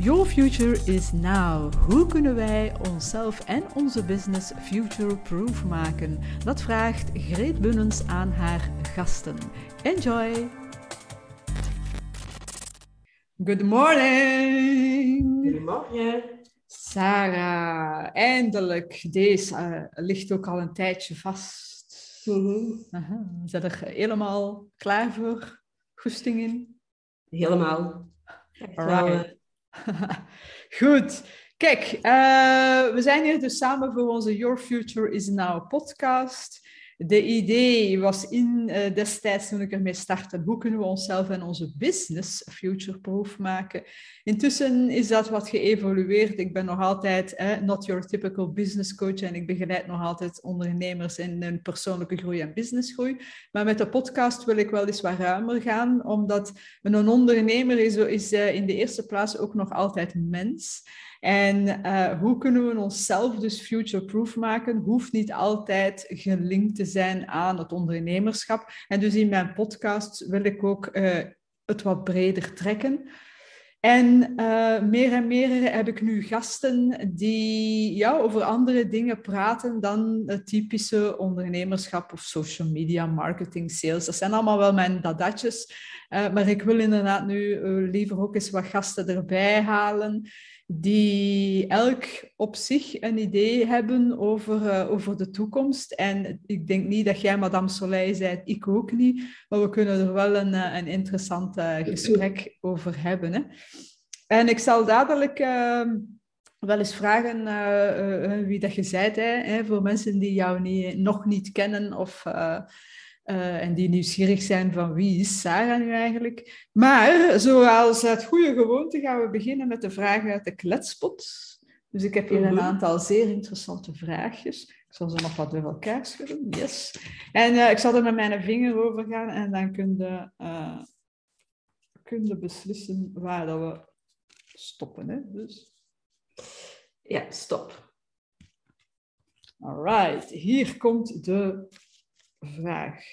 Your future is now. Hoe kunnen wij onszelf en onze business future-proof maken? Dat vraagt Greet Bunnens aan haar gasten. Enjoy! Good morning! Goedemorgen. Sarah, eindelijk. Deze uh, ligt ook al een tijdje vast. Mm Aha. Zit er helemaal klaar voor? Goesting in? Helemaal. Echt wel. Goed. Kijk, uh, we zijn hier dus samen voor onze Your Future is Now podcast. De idee was in uh, destijds toen ik ermee startte, hoe kunnen we onszelf en onze business future-proof maken. Intussen is dat wat geëvolueerd. Ik ben nog altijd eh, not your typical business coach en ik begeleid nog altijd ondernemers in hun persoonlijke groei en businessgroei. Maar met de podcast wil ik wel eens wat ruimer gaan, omdat een ondernemer is, is uh, in de eerste plaats ook nog altijd mens. En uh, hoe kunnen we onszelf dus future-proof maken? Hoeft niet altijd gelinkt te zijn aan het ondernemerschap. En dus in mijn podcast wil ik ook uh, het wat breder trekken. En uh, meer en meer heb ik nu gasten die ja, over andere dingen praten dan het typische ondernemerschap of social media, marketing, sales. Dat zijn allemaal wel mijn dadatjes. Maar ik wil inderdaad nu liever ook eens wat gasten erbij halen die elk op zich een idee hebben over, uh, over de toekomst. En ik denk niet dat jij, Madame Soleil, zei, ik ook niet, maar we kunnen er wel een, een interessant uh, gesprek over hebben. Hè? En ik zal dadelijk uh, wel eens vragen wie dat je hè, voor mensen die jou niet, nog niet kennen of... Uh, en die nieuwsgierig zijn van wie is Sarah nu eigenlijk. Maar zoals het goede gewoonte gaan we beginnen met de vragen uit de kletspot. Dus ik heb hier een aantal zeer interessante vraagjes. Ik zal ze nog wat door elkaar schudden. Yes. En uh, ik zal er met mijn vinger over gaan en dan kun je, uh, kun beslissen waar dat we stoppen. Hè? Dus. Ja, stop. Alright, hier komt de vraag.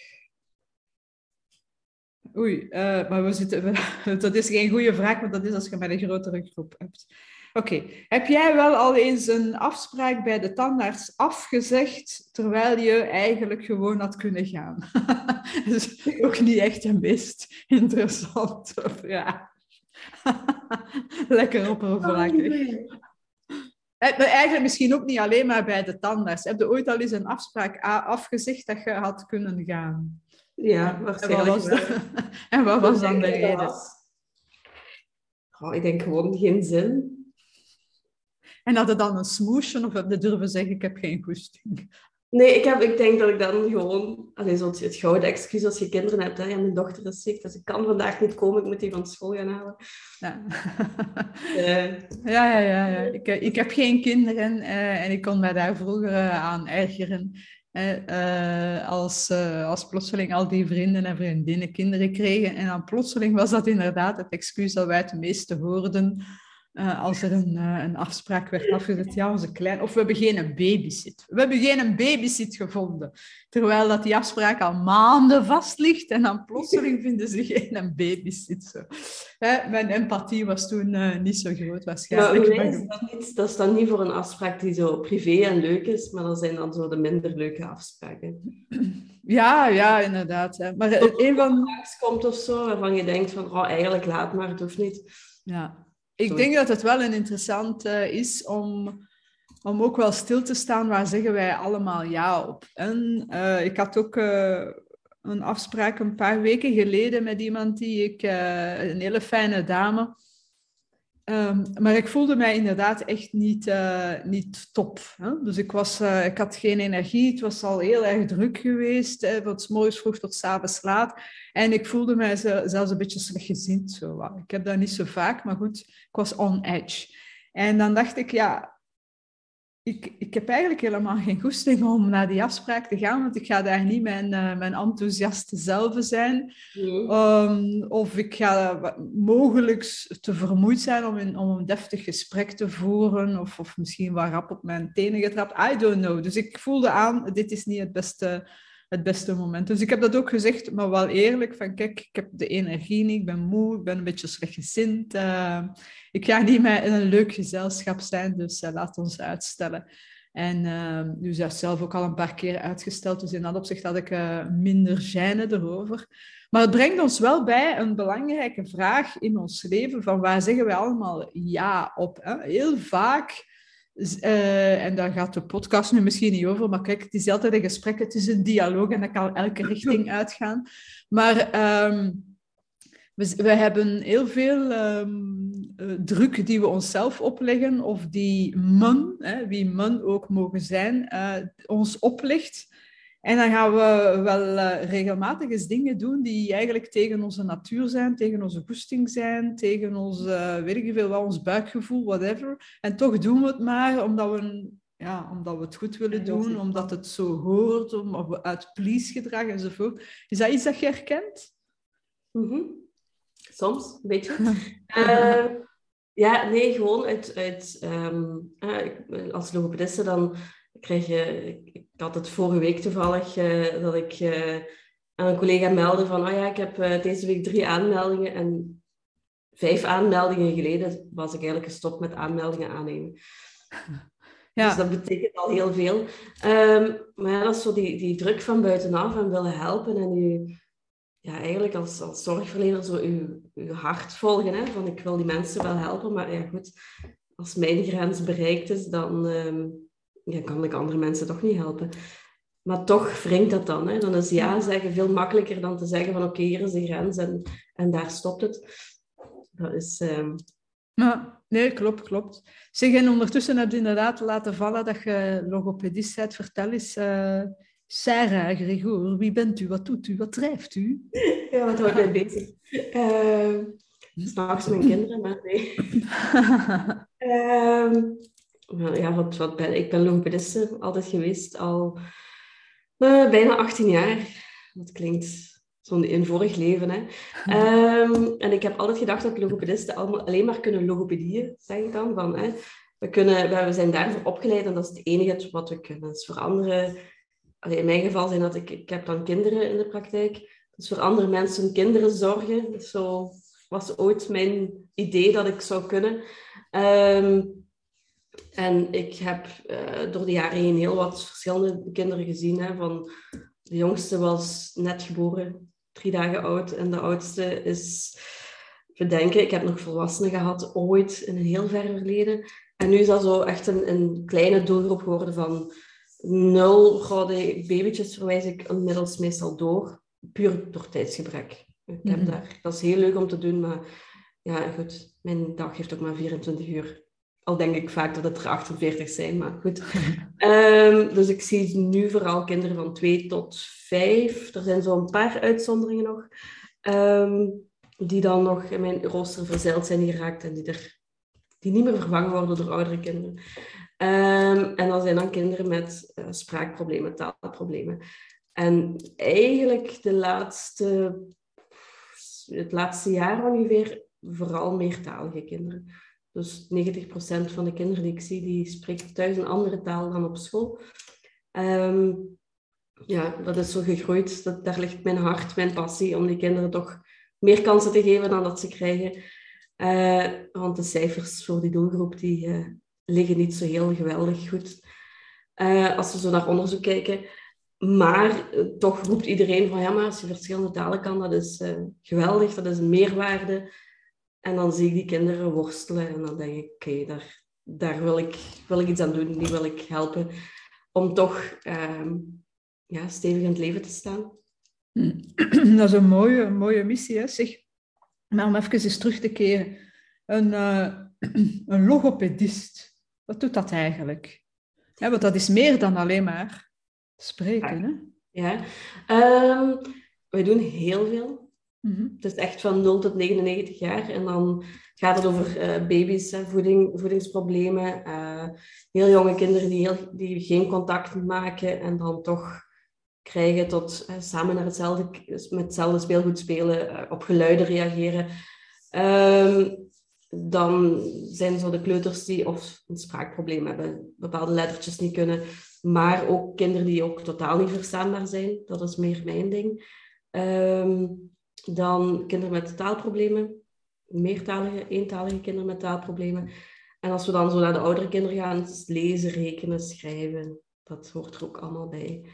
Oei, uh, maar we zitten, dat is geen goede vraag, want dat is als je met een grotere groep hebt. Oké, okay. heb jij wel al eens een afspraak bij de tandarts afgezegd, terwijl je eigenlijk gewoon had kunnen gaan? dat is ook niet echt een meest interessante vraag. Lekker oppervlakkig. Eigenlijk misschien ook niet alleen maar bij de tandarts. Heb je ooit al eens een afspraak afgezegd dat je had kunnen gaan? Ja, waarschijnlijk en wat was, de, en wat was dan de reden? Oh, ik denk gewoon geen zin. En had je dan een smoesje of heb je durven zeggen, ik heb geen goesting? Nee, ik, heb, ik denk dat ik dan gewoon... Allee, het gouden excuus als je kinderen hebt. Hè, en mijn dochter is ziek, dus ik kan vandaag niet komen. Ik moet die van school gaan halen. Ja, uh, ja, ja, ja, ja. Ik, ik heb geen kinderen uh, en ik kon mij daar vroeger uh, aan ergeren. als, als plotseling al die vrienden en vriendinnen kinderen kregen. En dan plotseling was dat inderdaad het excuus dat wij het meeste hoorden... Uh, als er een, uh, een afspraak werd afgezet, ja, onze klein... Of we hebben geen babysit. We hebben geen babysit gevonden. Terwijl dat die afspraak al maanden vast ligt en dan plotseling vinden ze geen babysit. Zo. Hè? Mijn empathie was toen uh, niet zo groot waarschijnlijk. Maar, is dat, niet, dat is dan niet voor een afspraak die zo privé en leuk is, maar dat zijn dan zo de minder leuke afspraken. Ja, ja, inderdaad. Hè. Maar een van... komt of zo, waarvan je denkt van, oh, eigenlijk laat maar, het hoeft niet. Ja, ik Sorry. denk dat het wel een interessant uh, is om, om ook wel stil te staan waar zeggen wij allemaal ja op. En uh, ik had ook uh, een afspraak een paar weken geleden met iemand die ik, een hele fijne dame. Um, maar ik voelde mij inderdaad echt niet, niet top. Hè? Dus ik, was, ik had geen energie, het was al heel erg druk geweest, hè, van 's morgens vroeg tot 's avonds laat. En ik voelde mij zelfs een beetje slechtgezind. Ik heb dat niet zo vaak, maar goed, ik was on edge. En dan dacht ik, ja, ik, ik heb eigenlijk helemaal geen goesting om naar die afspraak te gaan, want ik ga daar niet mijn, uh, mijn enthousiaste zelf zijn. Nee. Um, of ik ga mogelijk te vermoeid zijn om, in, om een deftig gesprek te voeren, of, of misschien wat rap op mijn tenen getrapt. I don't know. Dus ik voelde aan, dit is niet het beste het beste moment. Dus ik heb dat ook gezegd, maar wel eerlijk, van kijk, ik heb de energie niet, ik ben moe, ik ben een beetje slechtgezind. Uh, ik ga niet meer in een leuk gezelschap zijn, dus uh, laat ons uitstellen. En uh, dus dat zelf ook al een paar keer uitgesteld, dus in dat opzicht had ik uh, minder gêne erover. Maar het brengt ons wel bij een belangrijke vraag in ons leven, van waar zeggen we allemaal ja op? Hè? Heel vaak uh, en daar gaat de podcast nu misschien niet over, maar kijk, het is altijd een gesprek, het is een dialoog en dat kan elke richting uitgaan. Maar um, we, we, hebben heel veel um, druk die we onszelf opleggen, of die man, hè, wie man ook mogen zijn, uh, ons oplegt. En dan gaan we wel uh, regelmatig eens dingen doen die eigenlijk tegen onze natuur zijn, tegen onze goesting zijn, tegen ons, uh, weet ik veel, wat, ons buikgevoel, whatever. En toch doen we het maar omdat we, ja, omdat we het goed willen doen, omdat het zo hoort, om, uit please-gedrag enzovoort. Is dat iets dat je herkent? Mm -hmm. Soms, een beetje. uh, ja, nee, gewoon uit... uit um, als logopediste dan krijg je... Ik had het vorige week toevallig uh, dat ik uh, aan een collega meldde van... Oh ja, ik heb uh, deze week drie aanmeldingen. En vijf aanmeldingen geleden was ik eigenlijk gestopt met aanmeldingen aannemen. Ja. Dus dat betekent al heel veel. Um, maar ja, dat is zo die, die druk van buitenaf en willen helpen. En je, ja, eigenlijk als, als zorgverlener zo je, je hart volgen. Hè? Van ik wil die mensen wel helpen. Maar ja, goed, als mijn grens bereikt is, dan... Um, ja, kan ik andere mensen toch niet helpen. Maar toch wringt dat dan. Hè? Dan is ja zeggen veel makkelijker dan te zeggen van oké, hier is de grens en, en daar stopt het. Dat is... Ja, nee, klopt, klopt. Zeg, en ondertussen heb je inderdaad laten vallen dat je logopedist bent. Vertel eens, uh, Sarah, Gregor, wie bent u? Wat doet u? Wat drijft u? Ja, wat houdt mij bezig? Uh, S'nachts mijn kinderen, maar nee. uh, ja, wat, wat ben, ik ben logopediste altijd geweest, al uh, bijna 18 jaar. Dat klinkt zo'n in vorig leven. Hè. Um, en ik heb altijd gedacht dat logopedisten alleen maar kunnen logopedieën, zeg ik dan. Van, hè. We, kunnen, we zijn daarvoor opgeleid en dat is het enige wat we kunnen. Dus voor anderen, in mijn geval zijn dat ik, ik heb dan kinderen in de praktijk. Dus voor andere mensen kinderen zorgen. Zo was ooit mijn idee dat ik zou kunnen. Um, en ik heb uh, door de jaren heen heel wat verschillende kinderen gezien. Hè, van, de jongste was net geboren, drie dagen oud. En de oudste is, bedenken, ik heb nog volwassenen gehad ooit in een heel ver verleden. En nu is dat zo echt een, een kleine doelgroep geworden van nul gouden babytjes verwijs ik inmiddels meestal door. Puur door tijdsgebrek. Ik heb mm daar, dat is heel leuk om te doen, maar ja, goed, mijn dag heeft ook maar 24 uur. Al denk ik vaak dat het er 48 zijn, maar goed. um, dus ik zie nu vooral kinderen van 2 tot 5. Er zijn zo'n paar uitzonderingen nog. Um, die dan nog in mijn rooster verzeild zijn geraakt en die, er, die niet meer vervangen worden door oudere kinderen. Um, en dat zijn dan kinderen met uh, spraakproblemen, taalproblemen. En eigenlijk de laatste, het laatste jaar ongeveer vooral meertalige kinderen. Dus 90% van de kinderen die ik zie, die spreken thuis een andere taal dan op school. Um, ja, dat is zo gegroeid. Dat, daar ligt mijn hart, mijn passie om die kinderen toch meer kansen te geven dan dat ze krijgen. Uh, want de cijfers voor die doelgroep die, uh, liggen niet zo heel geweldig goed. Uh, als we zo naar onderzoek kijken. Maar toch roept iedereen van ja, maar als je verschillende talen kan, dat is geweldig, dat is een meerwaarde. En dan zie ik die kinderen worstelen en dan denk ik, oké, daar, daar wil, ik, wil ik iets aan doen, die wil ik helpen om toch um, ja, stevig in het leven te staan. Dat is een mooie, mooie missie, hè? Zeg, maar om even eens terug te keren. Een, uh, een logopedist, wat doet dat eigenlijk? Ja, want dat is meer dan alleen maar spreken, hè? Ja, um, wij doen heel veel. Mhm. Het is echt van 0 tot 99 jaar. En dan gaat het over uh, baby's, voeding, voedingsproblemen. Uh, heel jonge kinderen die, heel, die geen contact maken en dan toch krijgen tot uh, samen naar hetzelfde, met hetzelfde speelgoed spelen, op geluiden reageren. Um, dan zijn zo de kleuters die of een spraakprobleem hebben, bepaalde lettertjes niet kunnen. Maar ook kinderen die ook totaal niet verstaanbaar zijn. Dat is meer mijn ding. Ehm, dan kinderen met taalproblemen. Meertalige, eentalige kinderen met taalproblemen. En als we dan zo naar de oudere kinderen gaan, lezen, rekenen, schrijven. Dat hoort er ook allemaal bij.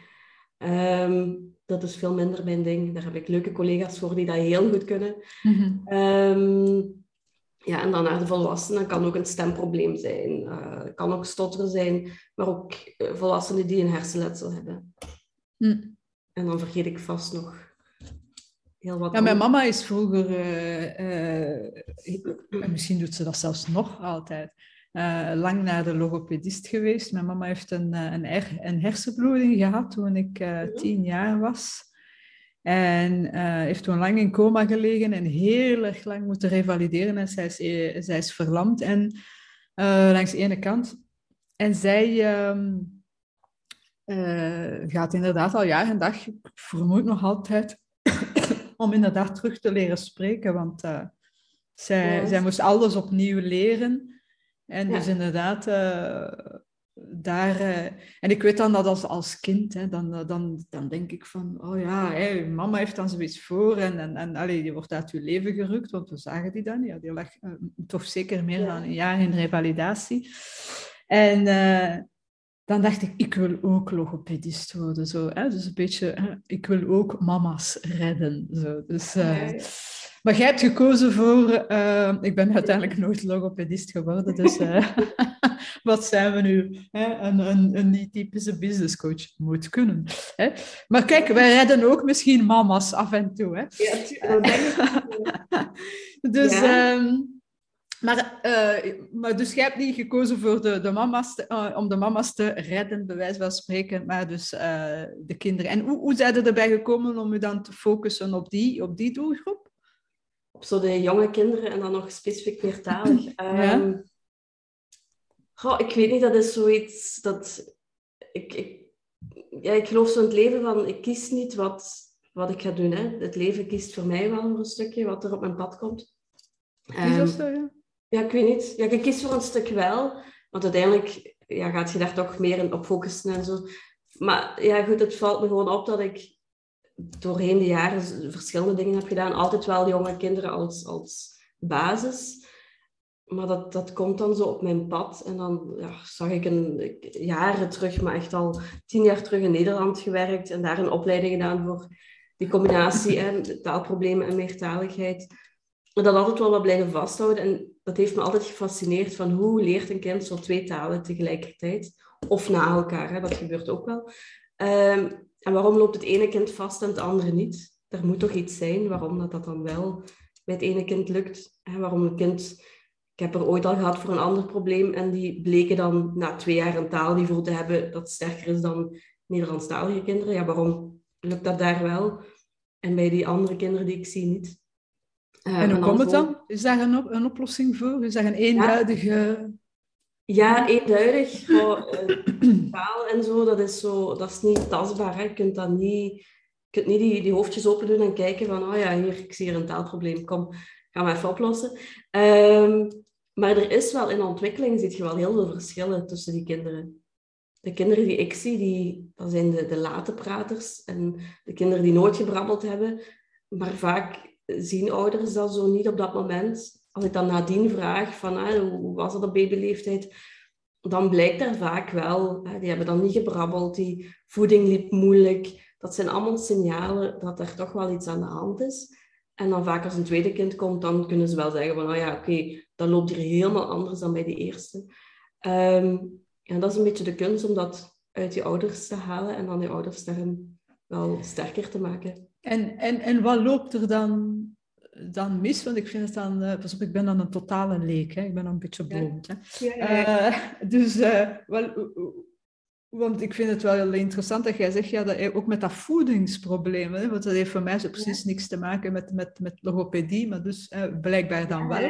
Ehm, dat is veel minder mijn ding. Daar heb ik leuke collega's voor die dat heel goed kunnen. Mhm. Ehm, ja, en dan naar de volwassenen kan ook een stemprobleem zijn. Uh, kan ook stotteren zijn, maar ook uh, volwassenen die een hersenletsel hebben. Hm. En dan vergeet ik vast nog heel wat. Ja, mijn mama is vroeger, uh, misschien doet ze dat zelfs nog altijd, lang naar de logopedist geweest. Mijn mama heeft een, een, een hersenbloeding gehad toen ik tien jaar was. En heeft toen lang in coma gelegen en heel erg lang moeten revalideren. En zij is, eh, zij is verlamd en, langs de ene kant. En zij um, uh, gaat inderdaad al jaar en dag, ik vermoed nog altijd, om inderdaad terug te leren spreken. Want zij, zij moest alles opnieuw leren. En dus inderdaad daar, uh, en ik weet dan dat als, als kind, hè, dan, eh, dan, dan denk ik van, oh ja, hey, mama heeft dan zoiets voor en, en, en allee, die wordt uit je leven gerukt, want we zagen die dan. Ja, die lag toch zeker meer dan een jaar in revalidatie. En dan dacht ik, ik wil ook logopedist worden. Zo, hè? Dus een beetje, ik wil ook mama's redden. Zo. Dus, maar jij hebt gekozen voor, ik ben uiteindelijk nooit logopedist geworden, dus wat zijn we nu? Hè? Een, een, een typische business coach moet kunnen. Hè? Maar kijk, wij redden ook misschien mama's af en toe. Hè? Ja, dus... Ja. Um, maar, uh, maar dus jij hebt niet gekozen voor de, de mama's te, uh, om de mama's te redden, bij wijze van spreken, maar dus uh, de kinderen. En hoe, hoe zijn er erbij gekomen om je dan te focussen op die, op die doelgroep? Op zo de jonge kinderen en dan nog specifiek meertalig. Ja? Ehm, Goh, ik weet niet, dat is zoiets dat... Ik, ik, ja, ik geloof zo in het leven van, ik kies niet wat, wat ik ga doen. Hè. Het leven kiest voor mij wel voor een stukje wat er op mijn pad komt. Um, zo, ja? Ja, ik weet niet. Ja, ik kies voor een stuk wel. Want uiteindelijk ja, gaat je daar toch meer op focussen en zo. Maar ja, goed, het valt me gewoon op dat ik doorheen de jaren verschillende dingen heb gedaan. Altijd wel jonge kinderen als, als basis maar dat, dat komt dan zo op mijn pad. En dan ja, zag ik een, jaren terug, maar echt al tien jaar terug in Nederland gewerkt. En daar een opleiding gedaan voor die combinatie en taalproblemen en meertaligheid. Dat altijd wel wat blijven vasthouden. En dat heeft me altijd gefascineerd van hoe leert een kind zo twee talen tegelijkertijd. Of na elkaar, hè? dat gebeurt ook wel. Um, en waarom loopt het ene kind vast en het andere niet? Er moet toch iets zijn waarom dat, dat dan wel bij het ene kind lukt. Hè? Waarom een kind ik heb er ooit al gehad voor een ander probleem en die bleken dan na twee jaar een taalniveau te hebben dat sterker is dan Nederlandstalige kinderen. Ja, waarom lukt dat daar wel en bij die andere kinderen die ik zie niet? Uh, en hoe komt het dan? Is daar een, op een oplossing voor? Is daar een eenduidige... Ja, eenduidig. Oh, taal en zo, dat is, zo, dat is niet tastbaar. Hè. Je kunt dat niet... Je kunt niet die, die hoofdjes open doen en kijken van, oh ja, hier, ik zie hier een taalprobleem. Kom, gaan we even oplossen. Um, maar er is wel in ontwikkeling, zie je wel heel veel verschillen tussen die kinderen. De kinderen die ik zie, die, dat zijn de, de late praters en de kinderen die nooit gebrabbeld hebben. Maar vaak zien ouders dat zo niet op dat moment. Als ik dan nadien vraag van ah, hoe was dat op babyleeftijd, dan blijkt daar vaak wel, die hebben dan niet gebrabbeld, die voeding liep moeilijk. Dat zijn allemaal signalen dat er toch wel iets aan de hand is. En dan vaak als een tweede kind komt, dan kunnen ze wel zeggen van, oh ja, oké, dan loopt hier helemaal anders dan bij de eerste. Um, en dat is een beetje de kunst om dat uit je ouders te halen en dan die ouders daarin wel sterker te maken. En, en, en wat loopt er dan, dan mis? Want ik vind het dan, uh, pas op, ik ben dan een totale leek, hè? ik ben dan een beetje blond. Hè? Ja, ja, uh, dus uh, wel, want ik vind het wel heel interessant dat jij zegt, ja, dat ook met dat voedingsprobleem, hè, want dat heeft voor mij zo precies niks te maken met, met, met logopedie, maar dus eh, blijkbaar dan wel.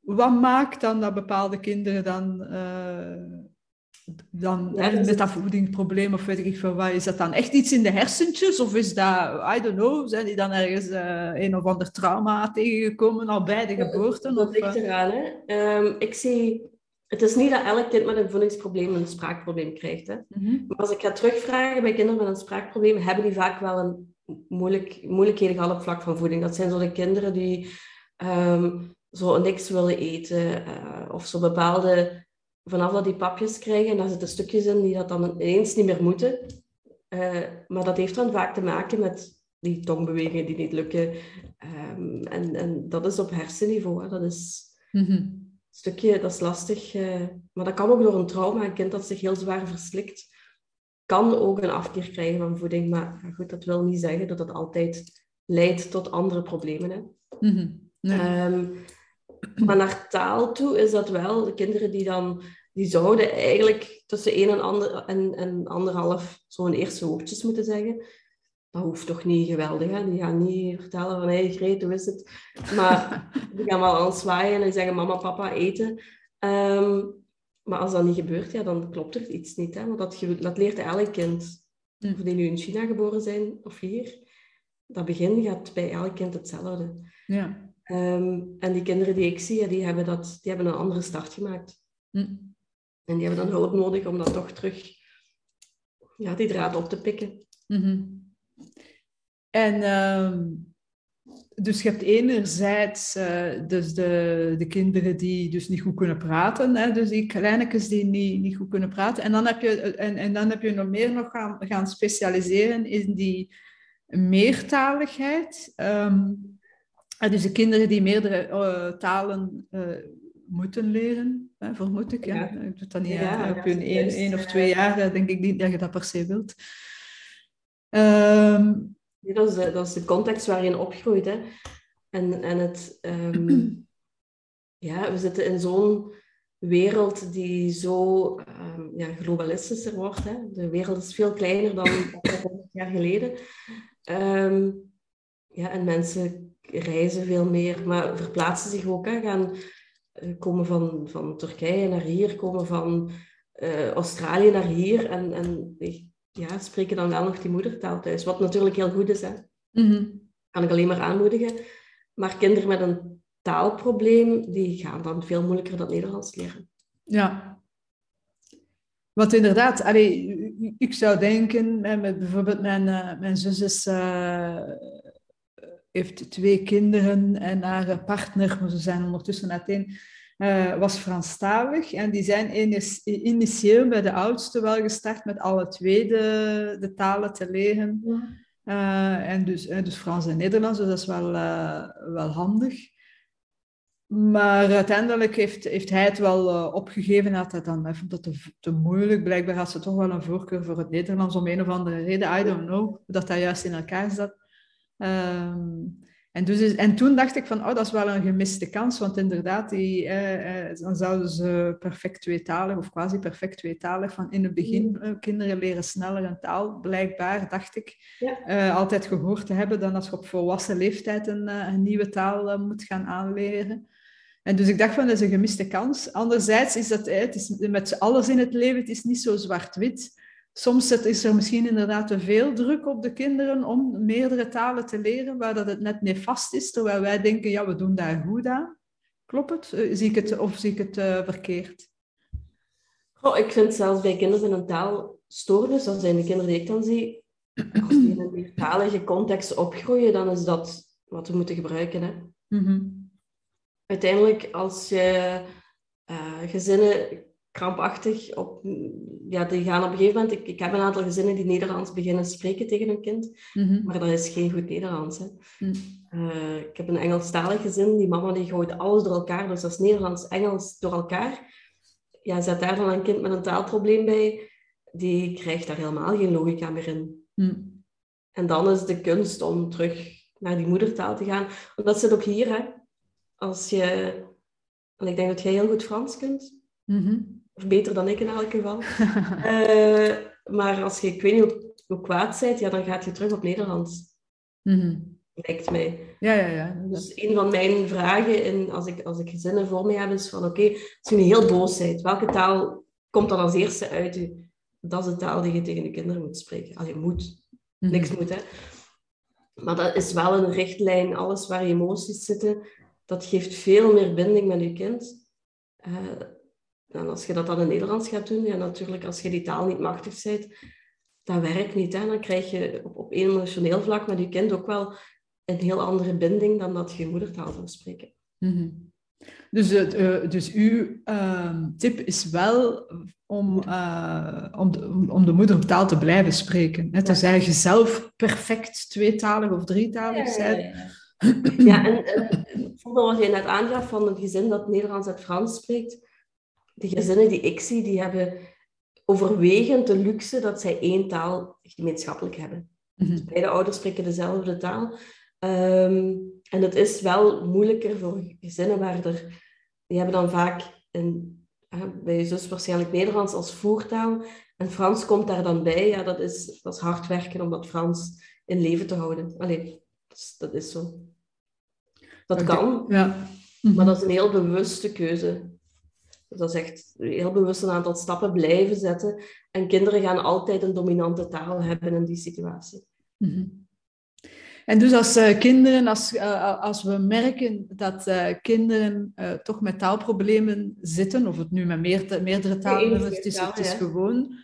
Wat maakt dan dat bepaalde kinderen dan, dan dus met dat voedingsprobleem, of weet ik veel wat, is dat dan echt iets in de hersentjes, of is dat, I don't know, zijn die dan ergens uh, een of ander trauma tegengekomen al bij de geboorte? Dat ligt eraan, hè. Um, ik zie het is niet dat elk kind met een voedingsprobleem een spraakprobleem krijgt. Hè. Mhm. Maar als ik ga terugvragen bij kinderen met een spraakprobleem, hebben die vaak wel een moeilijk, moeilijkheden gehad op vlak van voeding. Dat zijn zo de kinderen die ehm, zo niks willen eten uh, of zo bepaalde, vanaf dat die papjes krijgen, daar zitten stukjes in die dat dan ineens niet meer moeten. Uh, maar dat heeft dan vaak te maken met die tongbewegingen die niet lukken. Um, en, en dat is op hersenniveau. Hè. Dat is Mhm. stukje, dat is lastig. Uh, maar dat kan ook door een trauma. Een kind dat zich heel zwaar verslikt, kan ook een afkeer krijgen van voeding. Maar goed, dat wil niet zeggen dat dat altijd leidt tot andere problemen. Hè. Mhm. Nee. Um, maar naar taal toe is dat wel, de kinderen die dan, die zouden eigenlijk tussen één en, ander, en, en anderhalf zo'n eerste woordjes moeten zeggen. Dat hoeft toch niet geweldig, hè? Die gaan niet vertellen van, hé, hey, Greet, hoe is het? Maar die gaan wel aan zwaaien en zeggen, mama, papa, eten. Um, maar als dat niet gebeurt, ja, dan klopt er iets niet. Hè? Want dat, dat leert elk kind. Hm. Of die nu in China geboren zijn of hier. Dat begin gaat bij elk kind hetzelfde. Ja. Um, en die kinderen die ik zie, ja, die, hebben dat, die hebben een andere start gemaakt. Hm. En die hebben dan hulp nodig om dat toch terug ja, die draad op te pikken. Mhm. En ehm, dus je hebt enerzijds uh, dus de, de kinderen die dus niet goed kunnen praten, hè, dus die kleinetjes die niet, niet goed kunnen praten. En dan heb je, en, en dan heb je nog meer nog gaan, gaan specialiseren in die meertaligheid. Um, dus de kinderen die meerdere uh, talen uh, moeten leren, hè, vermoed ik. Ja. Ja. Ik doe dat niet Ja, op hun één, of twee jaar, denk ik niet dat je dat per se wilt. Ehm, dat, is de, dat is de context waarin opgroeit. Hè. En, en het, ehm, ja, we zitten in zo'n wereld die zo ehm, ja, globalistischer wordt. Hè. De wereld is veel kleiner dan 100 jaar geleden. Ja, en mensen reizen veel meer, maar verplaatsen zich ook. Hè. Gaan eh, komen van, van Turkije naar hier, komen van eh, Australië naar hier. En, en ja, spreken dan wel nog die moedertaal thuis. Wat natuurlijk heel goed is, hè. mhm. kan ik alleen maar aanmoedigen. Maar kinderen met een taalprobleem, die gaan dan veel moeilijker dat Nederlands leren. Ja. Want inderdaad, allee, ik zou denken, bijvoorbeeld mijn, uh, mijn zus is, uh, heeft twee kinderen en haar partner, maar ze zijn ondertussen uiteen, uh, was Franstalig. En die zijn initieel bij de oudste wel gestart met alle twee de, de talen te leren. Ja. Uh, en dus, dus Frans en Nederlands, dus dat is wel, uh, wel handig. Maar uiteindelijk heeft, heeft hij het wel opgegeven. Had hij dan, hij vond dat te, te, moeilijk. Blijkbaar had ze toch wel een voorkeur voor het Nederlands om een of andere reden. I don't know. Dat dat juist in elkaar zat. Um, en, dus is, en toen dacht ik van, oh, dat is wel een gemiste kans. Want inderdaad, die, eh, eh, dan zouden ze perfect tweetalig of quasi perfect tweetalig van in het begin, eh, kinderen leren sneller een taal, blijkbaar, dacht ik, Ja. uh, altijd gehoord te hebben dan als je op volwassen leeftijd een, een nieuwe taal moet gaan aanleren. En dus ik dacht van, dat is een gemiste kans. Anderzijds is dat, het is met alles in het leven, het is niet zo zwart-wit. Soms is er misschien inderdaad te veel druk op de kinderen om meerdere talen te leren, waar dat het net nefast is, terwijl wij denken, ja, we doen daar goed aan. Klopt het? Uh, zie ik het of zie ik het uh, verkeerd? Oh, ik vind zelfs bij kinderen een taalstoornis, dat zijn de kinderen die ik dan zie, als die in een meertalige context opgroeien, dan is dat wat we moeten gebruiken. Hè. Mm -hmm. Uiteindelijk, als je uh, gezinnen krampachtig op... Ja, die gaan op een gegeven moment... Ik, ik heb een aantal gezinnen die Nederlands beginnen spreken tegen hun kind. Mm -hmm. Maar dat is geen goed Nederlands. Hè. Mm. Uh, ik heb een Engelstalig gezin. Die mama die gooit alles door elkaar. Dus dat is Nederlands, Engels door elkaar. Ja, zet daar dan een kind met een taalprobleem bij. Die krijgt daar helemaal geen logica meer in. Mm. En dan is de kunst om terug naar die moedertaal te gaan. Want dat zit ook hier, hè. Als je... En ik denk dat jij heel goed Frans kunt. Mm -hmm. Of beter dan ik in elk geval. uh, maar als je, ik weet niet hoe, hoe kwaad bent, ja, dan gaat je terug op Nederlands. Mm -hmm. Lijkt mij. Ja, ja, ja. Dus een van mijn vragen in, als, ik, als ik gezinnen voor me heb, is van oké, okay, als je nu heel boos bent, welke taal komt dan als eerste uit u? Dat is de taal die je tegen de kinderen moet spreken. Als je moet. Mhm. Niks moet, hè. Maar dat is wel een richtlijn. Alles waar emoties zitten, dat geeft veel meer binding met je kind. Uh, en als je dat dan in Nederlands gaat doen, ja, natuurlijk, als je die taal niet machtig bent, dat werkt niet. Hè? Dan krijg je op, op emotioneel vlak met je kind ook wel een heel andere binding dan dat je moedertaal zou spreken. Mm dus, uh, dus uw uh, tip is wel om, uh, om, de, om de moedertaal te blijven spreken. Net als ja. je zelf perfect tweetalig of drietalig ja, bent. Ja, en, en bijvoorbeeld wat je net aangaf van een gezin dat Nederlands en Frans spreekt. De gezinnen die ik zie, die hebben overwegend de luxe dat zij één taal gemeenschappelijk hebben. Mm -hmm. dus beide ouders spreken dezelfde taal. Um, en het is wel moeilijker voor gezinnen waar er... Die hebben dan vaak een, bij je zus waarschijnlijk Nederlands als voertaal. En Frans komt daar dan bij. Ja, dat is, dat is hard werken om dat Frans in leven te houden. Allee, dat is, dat is zo. Dat kan. Ja. Maar dat is een heel bewuste keuze. Dus dat is echt heel bewust een aantal stappen blijven zetten. En kinderen gaan altijd een dominante taal hebben in die situatie. Mm -hmm. En dus als uh, kinderen, als, uh, als we merken dat uh, kinderen toch met taalproblemen zitten, of het nu met meer, meerdere talen is, het is, het is gewoon,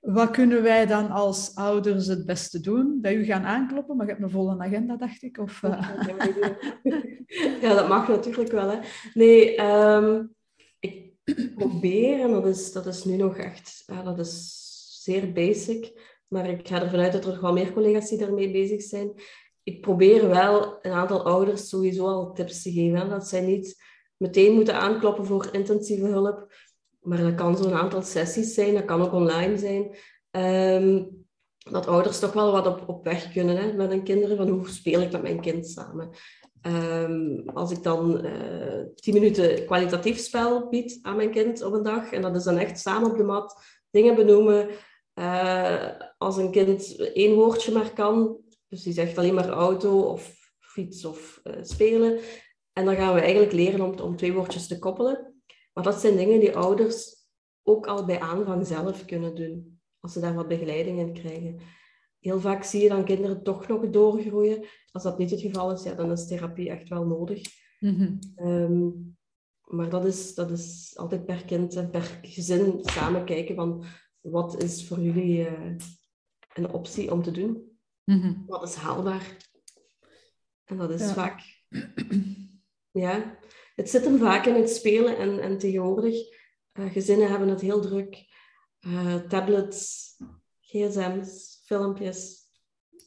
wat kunnen wij dan als ouders het beste doen? Dat u gaan aankloppen, maar je hebt een volle agenda, dacht ik. Of, ja, dat mag natuurlijk wel. Hè. Nee, um, ik probeer, en dat is, dat is nu nog echt, dat is zeer basic, maar ik ga ervan uit dat er nog wel meer collega's die daarmee bezig zijn ik probeer wel een aantal ouders sowieso al tips te geven. Dat zij niet meteen moeten aankloppen voor intensieve hulp. Maar dat kan zo'n aantal sessies zijn, dat kan ook online zijn. Um, dat ouders toch wel wat op, op weg kunnen hè, met hun kinderen. Van hoe speel ik met mijn kind samen? Um, als ik dan uh, tien minuten kwalitatief spel bied aan mijn kind op een dag. En dat is dan echt samen op de mat dingen benoemen. Uh, als een kind één woordje maar kan, dus die zegt alleen maar auto of fiets of uh, spelen. En dan gaan we eigenlijk leren om, om twee woordjes te koppelen. Maar dat zijn dingen die ouders ook al bij aanvang zelf kunnen doen, als ze daar wat begeleiding in krijgen. Heel vaak zie je dan kinderen toch nog doorgroeien. Als dat niet het geval is, ja, dan is therapie echt wel nodig. Mm-hmm. Um, maar dat is, dat is altijd per kind en per gezin samen kijken van wat is voor jullie uh, een optie om te doen. Mm Wat is haalbaar? En dat is vaak... Ja, het zit hem vaak in het spelen en, en tegenwoordig... Uh, gezinnen hebben het heel druk. Uh, tablets, gsm's, filmpjes.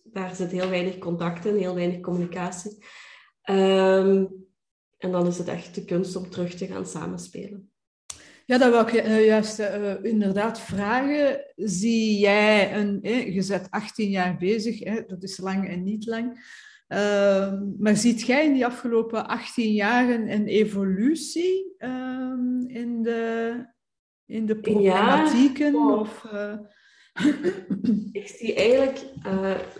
Daar zit heel weinig contact in, heel weinig communicatie. Um, en dan is het echt de kunst om terug te gaan samenspelen. Ja, dat wil ik uh, juist uh, inderdaad vragen. Zie jij een, eh, je bent 18 jaar bezig, hè, dat is lang en niet lang. Uh, maar ziet jij in die afgelopen 18 jaren een evolutie ehm, in, de, in de problematieken? Ja, of, ik zie eigenlijk,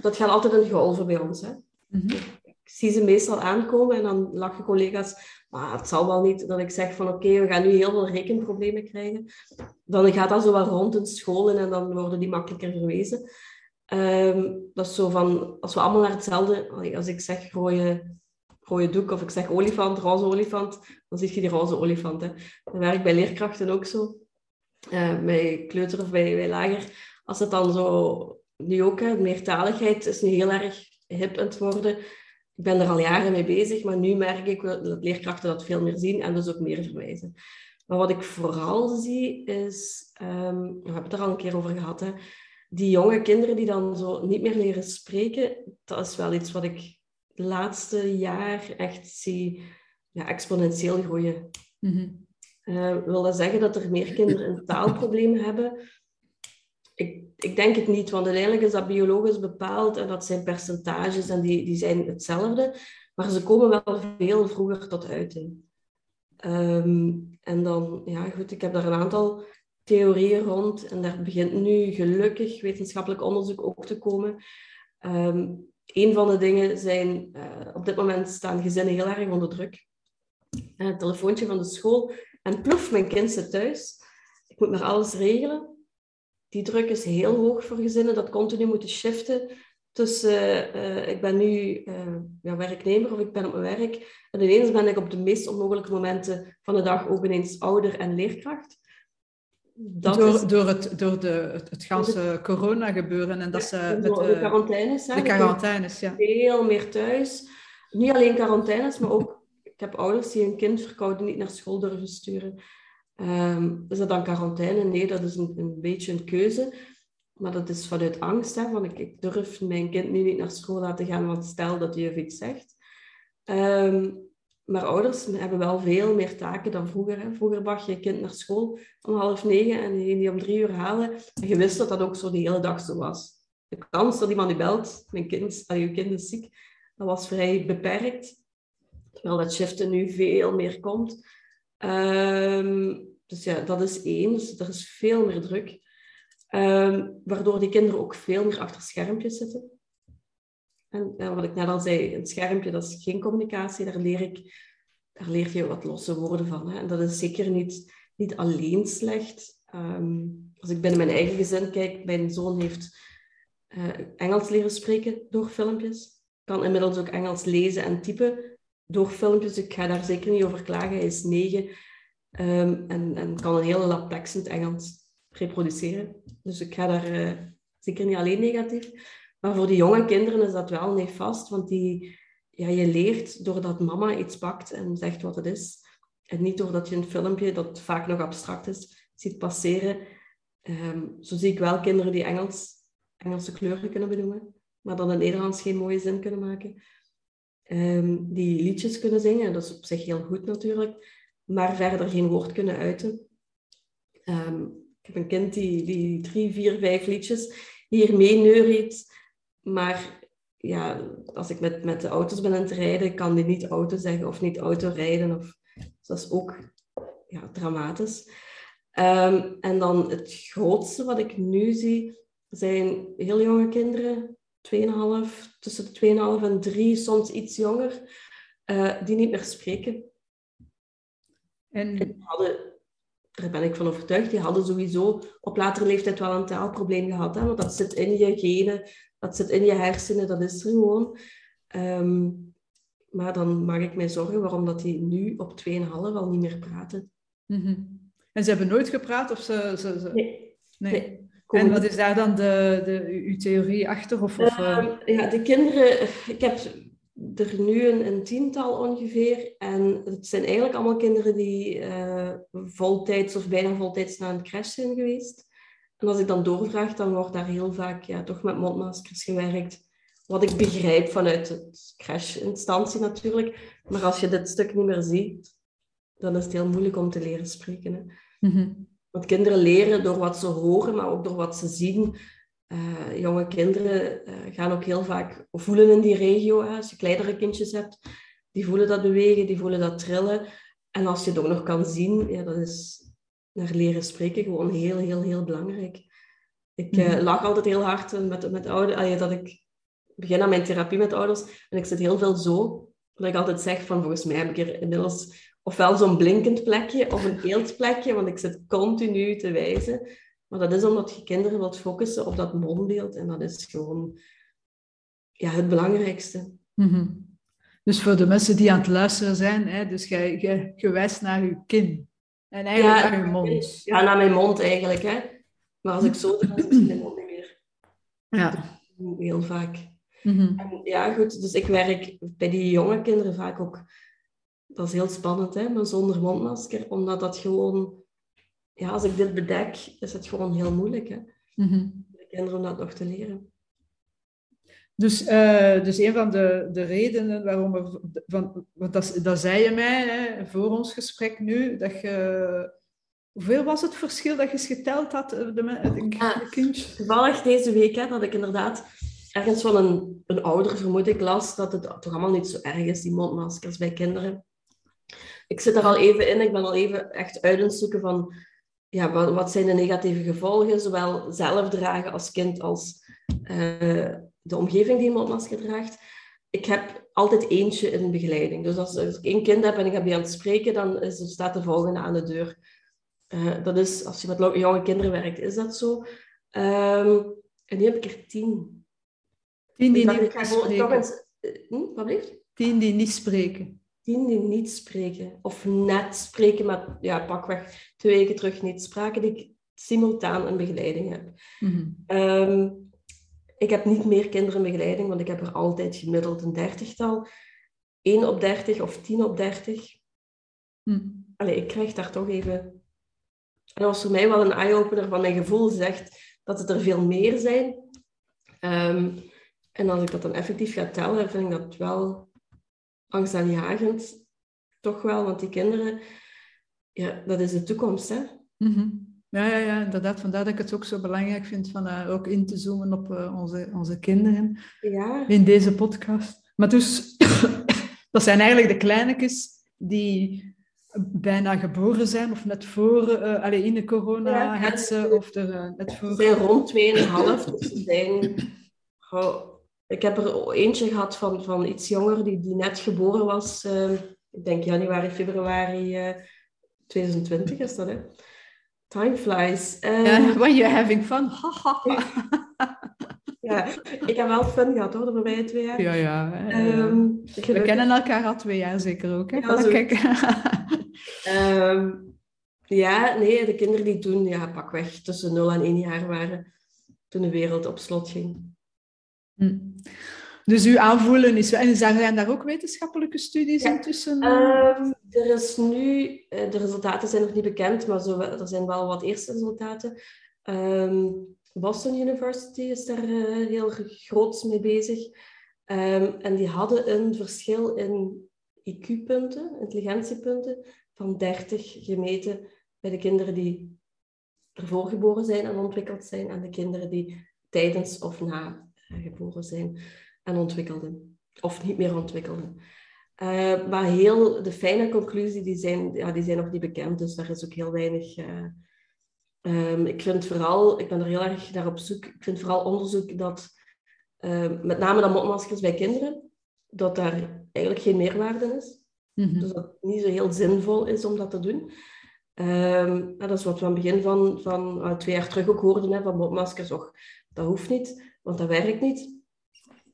dat gaat altijd een golven bij ons. Hè? Mm -hmm. Ik zie ze meestal aankomen en dan lachen collega's maar het zal wel niet dat ik zeg van oké, we gaan nu heel veel rekenproblemen krijgen. Dan gaat dat zo wel rond in scholen en dan worden die makkelijker verwezen. Um, dat is zo van, als we allemaal naar hetzelfde, als ik zeg rode, rode doek of ik zeg olifant, roze olifant, dan zie je die roze olifant. Hè. Dat werkt bij leerkrachten ook zo. Uh, bij kleuter of bij, bij lager. Als het dan zo, nu ook, hè, meertaligheid is nu heel erg hip aan het worden ik ben er al jaren mee bezig, maar nu merk ik dat leerkrachten dat veel meer zien en dus ook meer verwijzen. Maar wat ik vooral zie is, um, we hebben het er al een keer over gehad, hè, die jonge kinderen die dan zo niet meer leren spreken, dat is wel iets wat ik de laatste jaar echt zie ja, exponentieel groeien. Mm wil dat zeggen dat er meer kinderen een taalprobleem hebben? Ik, ik denk het niet, want uiteindelijk is dat biologisch bepaald en dat zijn percentages en die, die zijn hetzelfde. Maar ze komen wel veel vroeger tot uiting. Um, en dan, ja goed, ik heb daar een aantal theorieën rond en daar begint nu gelukkig wetenschappelijk onderzoek ook te komen. Um, een van de dingen zijn, uh, op dit moment staan gezinnen heel erg onder druk. Het telefoontje van de school en ploef, mijn kind zit thuis. Ik moet maar alles regelen die druk is heel hoog voor gezinnen. Dat continu moeten shiften tussen uh, ik ben nu uh, ja, werknemer of ik ben op mijn werk. En ineens ben ik op de meest onmogelijke momenten van de dag ook ineens ouder en leerkracht. Dat door, is... door, het, door de, het, het ganse corona gebeuren en dat ze met de, quarantaines. De quarantaines, ja. Veel meer thuis. Niet alleen quarantaines, maar ook... Ik heb ouders die een kind verkouden niet naar school durven sturen. Um, is dat dan quarantaine? Nee, dat is een, een beetje een keuze. Maar dat is vanuit angst. Hè, ik, durf mijn kind nu niet naar school laten gaan, want stel dat juf iets zegt. Um, maar ouders hebben wel veel meer taken dan vroeger. Hè. Vroeger bracht je je kind naar school om half negen en ging die om drie uur halen. En je wist dat dat ook zo de hele dag zo was. De kans dat iemand die belt, mijn kind, dat je kind is ziek, dat was vrij beperkt. Terwijl dat shiften nu veel meer komt. Um, dus ja, dat is één. Dus er is veel meer druk. Um, waardoor die kinderen ook veel meer achter schermpjes zitten. En, wat ik net al zei, een schermpje, dat is geen communicatie. Daar leer, ik, daar leer je wat losse woorden van. Hè. En dat is zeker niet, niet alleen slecht. Um, als ik binnen mijn eigen gezin kijk, mijn zoon heeft uh, Engels leren spreken door filmpjes. Kan inmiddels ook Engels lezen en typen door filmpjes. Ik ga daar zeker niet over klagen. Hij is negen um, en, en kan een hele lap tekst in het Engels reproduceren. Dus ik ga daar uh, zeker niet alleen negatief. Maar voor die jonge kinderen is dat wel nefast, want die, ja, je leert doordat mama iets pakt en zegt wat het is. En niet doordat je een filmpje, dat vaak nog abstract is, ziet passeren. Um, zo zie ik wel kinderen die Engels, Engelse kleuren kunnen benoemen, maar dan in Nederlands geen mooie zin kunnen maken. Um, die liedjes kunnen zingen, dat is op zich heel goed natuurlijk, maar verder geen woord kunnen uiten. Um, ik heb een kind die, die drie, vier, vijf liedjes hiermee neuriet maar ja, als ik met, met de auto's ben aan het rijden, kan die niet auto zeggen of niet auto rijden. Of, dus dat is ook ja, dramatisch. Um, en dan het grootste wat ik nu zie, zijn heel jonge kinderen, 2,5, tussen de 2,5 en 3, soms iets jonger, uh, die niet meer spreken. En... en hadden, daar ben ik van overtuigd, die hadden sowieso op latere leeftijd wel een taalprobleem gehad. Hè? Want dat zit in je genen, dat zit in je hersenen, dat is er gewoon. Ehm, maar dan maak ik mij zorgen waarom dat die nu op 2,5 al niet meer praten. Mm En ze hebben nooit gepraat? Of ze, ze, ze... Nee. nee. En wat is daar dan de, de, uw theorie achter? Of, of uh... ja, de kinderen... Ik heb er nu een, een, tiental ongeveer. En het zijn eigenlijk allemaal kinderen die uh, voltijds of bijna voltijds naar een crash zijn geweest. En als ik dan doorvraag, dan wordt daar heel vaak ja, toch met mondmaskers gewerkt. Wat ik begrijp vanuit het crash-instantie natuurlijk. Maar als je dit stuk niet meer ziet, dan is het heel moeilijk om te leren spreken. Hè. Mhm. Want kinderen leren door wat ze horen, maar ook door wat ze zien. Uh, jonge kinderen uh, gaan ook heel vaak voelen in die regio. Hè. Als je kleinere kindjes hebt, die voelen dat bewegen, die voelen dat trillen. En als je het ook nog kan zien, ja, dat is naar leren spreken gewoon heel, heel, heel belangrijk. Ik uh, lach altijd heel hard met, met ouders, dat ik begin aan mijn therapie met ouders en ik zit heel veel zo, dat ik altijd zeg van volgens mij heb ik er inmiddels ofwel zo'n blinkend plekje of een eeltplekje, want ik zit continu te wijzen. Maar dat is omdat je kinderen wilt focussen op dat mondbeeld en dat is gewoon ja, het belangrijkste. Mhm. Dus voor de mensen die aan het luisteren zijn, hè, dus je wijst naar je kind. En eigenlijk ja, naar je mond. Ja, naar mijn mond eigenlijk. Hè. Maar als ik zo doe, dan is mijn mond niet meer. Ja. Heel vaak. Mm en, ja, goed. Dus ik werk bij die jonge kinderen vaak ook... Dat is heel spannend, hè, maar zonder mondmasker. Omdat dat gewoon... Ja, als ik dit bedek, is het gewoon heel moeilijk, hè. Mm De kinderen om dat nog te leren. Dus, uh, dus een van de, de redenen waarom we, van, want dat, dat zei je mij hè, voor ons gesprek nu, dat je, hoeveel was het verschil dat je eens geteld had, eh, de, de? Toevallig deze week hè, dat ik inderdaad ergens van een, een ouder, vermoed ik, las dat het toch allemaal niet zo erg is, die mondmaskers bij kinderen. Ik zit er al even in, ik ben al even echt uit aan het zoeken van, ja, wat, wat zijn de negatieve gevolgen, zowel zelf dragen als kind als... Uh, de omgeving die een mondmasker draagt. Ik heb altijd eentje in begeleiding. Dus als, ik één kind heb en ik heb die aan het spreken, dan is, staat de volgende aan de deur. Uh, dat is, als je met jonge kinderen werkt, is dat zo. Um, en nu heb ik er tien. Tien die niet spreken. Eh, hm, wat blijft? Tien die niet spreken. Tien die niet spreken. Of net spreken, maar ja, pakweg twee weken terug niet spraken. Die simultaan een begeleiding heb. Mhm. Ehm, ik heb niet meer kinderen in begeleiding, want ik heb er altijd gemiddeld een dertigtal. 1 op 30 of 10 op 30. Mhm. Allee, ik krijg daar toch even... En dat was voor mij wel een eye-opener van mijn gevoel zegt dat het er veel meer zijn. Ehm, en als ik dat dan effectief ga tellen, vind ik dat wel angstaanjagend. Toch wel, want die kinderen, ja, dat is de toekomst, hè. Mhm. Ja, ja, ja, inderdaad. Vandaar dat ik het ook zo belangrijk vind van eh, ook in te zoomen op eh, onze, onze kinderen Ja, in deze podcast. Maar dus, dat zijn eigenlijk de kleinetjes die bijna geboren zijn of net voor, eh allee, in de corona Ja. hetsen of er net ze voor. zijn rond 2,5. Dus ze zijn... ik heb er eentje gehad van, van iets jonger, die, die net geboren was. eh, ik denk januari, februari eh, 2020 is dat, hè. Time flies. Eh, when you're having fun. Ja, ik heb wel fun gehad, hoor, de voorbije twee jaar. Ja, ja. Ehm, We kennen elkaar al twee jaar zeker ook. Hè? Ja, kijk. Ehm, ja, nee, de kinderen die toen ja, pakweg tussen 0 en 1 jaar waren, toen de wereld op slot ging. Hm. Dus uw aanvoelen is... En zijn daar ook wetenschappelijke studies Ja. intussen? Ehm, er is nu, eh, de resultaten zijn nog niet bekend, maar zo, er zijn wel wat eerste resultaten. Ehm, Boston University is daar eh, heel groot mee bezig. Ehm, en die hadden een verschil in IQ-punten, intelligentiepunten, van 30 gemeten bij de kinderen die ervoor geboren zijn en ontwikkeld zijn, en de kinderen die tijdens of na eh, geboren zijn en ontwikkelden, of niet meer ontwikkelden. Eh, maar heel de fijne conclusie, die zijn, ja, die zijn nog niet bekend, dus daar is ook heel weinig... eh, ehm, ik vind vooral, ik ben er heel erg naar op zoek, ik vind vooral onderzoek dat, eh, met name dan mondmaskers bij kinderen, dat daar eigenlijk geen meerwaarde is. Mhm. Dus dat het niet zo heel zinvol is om dat te doen. Ehm, dat is wat we aan het begin van, van ah, twee jaar terug ook hoorden, hè, van mondmaskers. Och, dat hoeft niet, want dat werkt niet.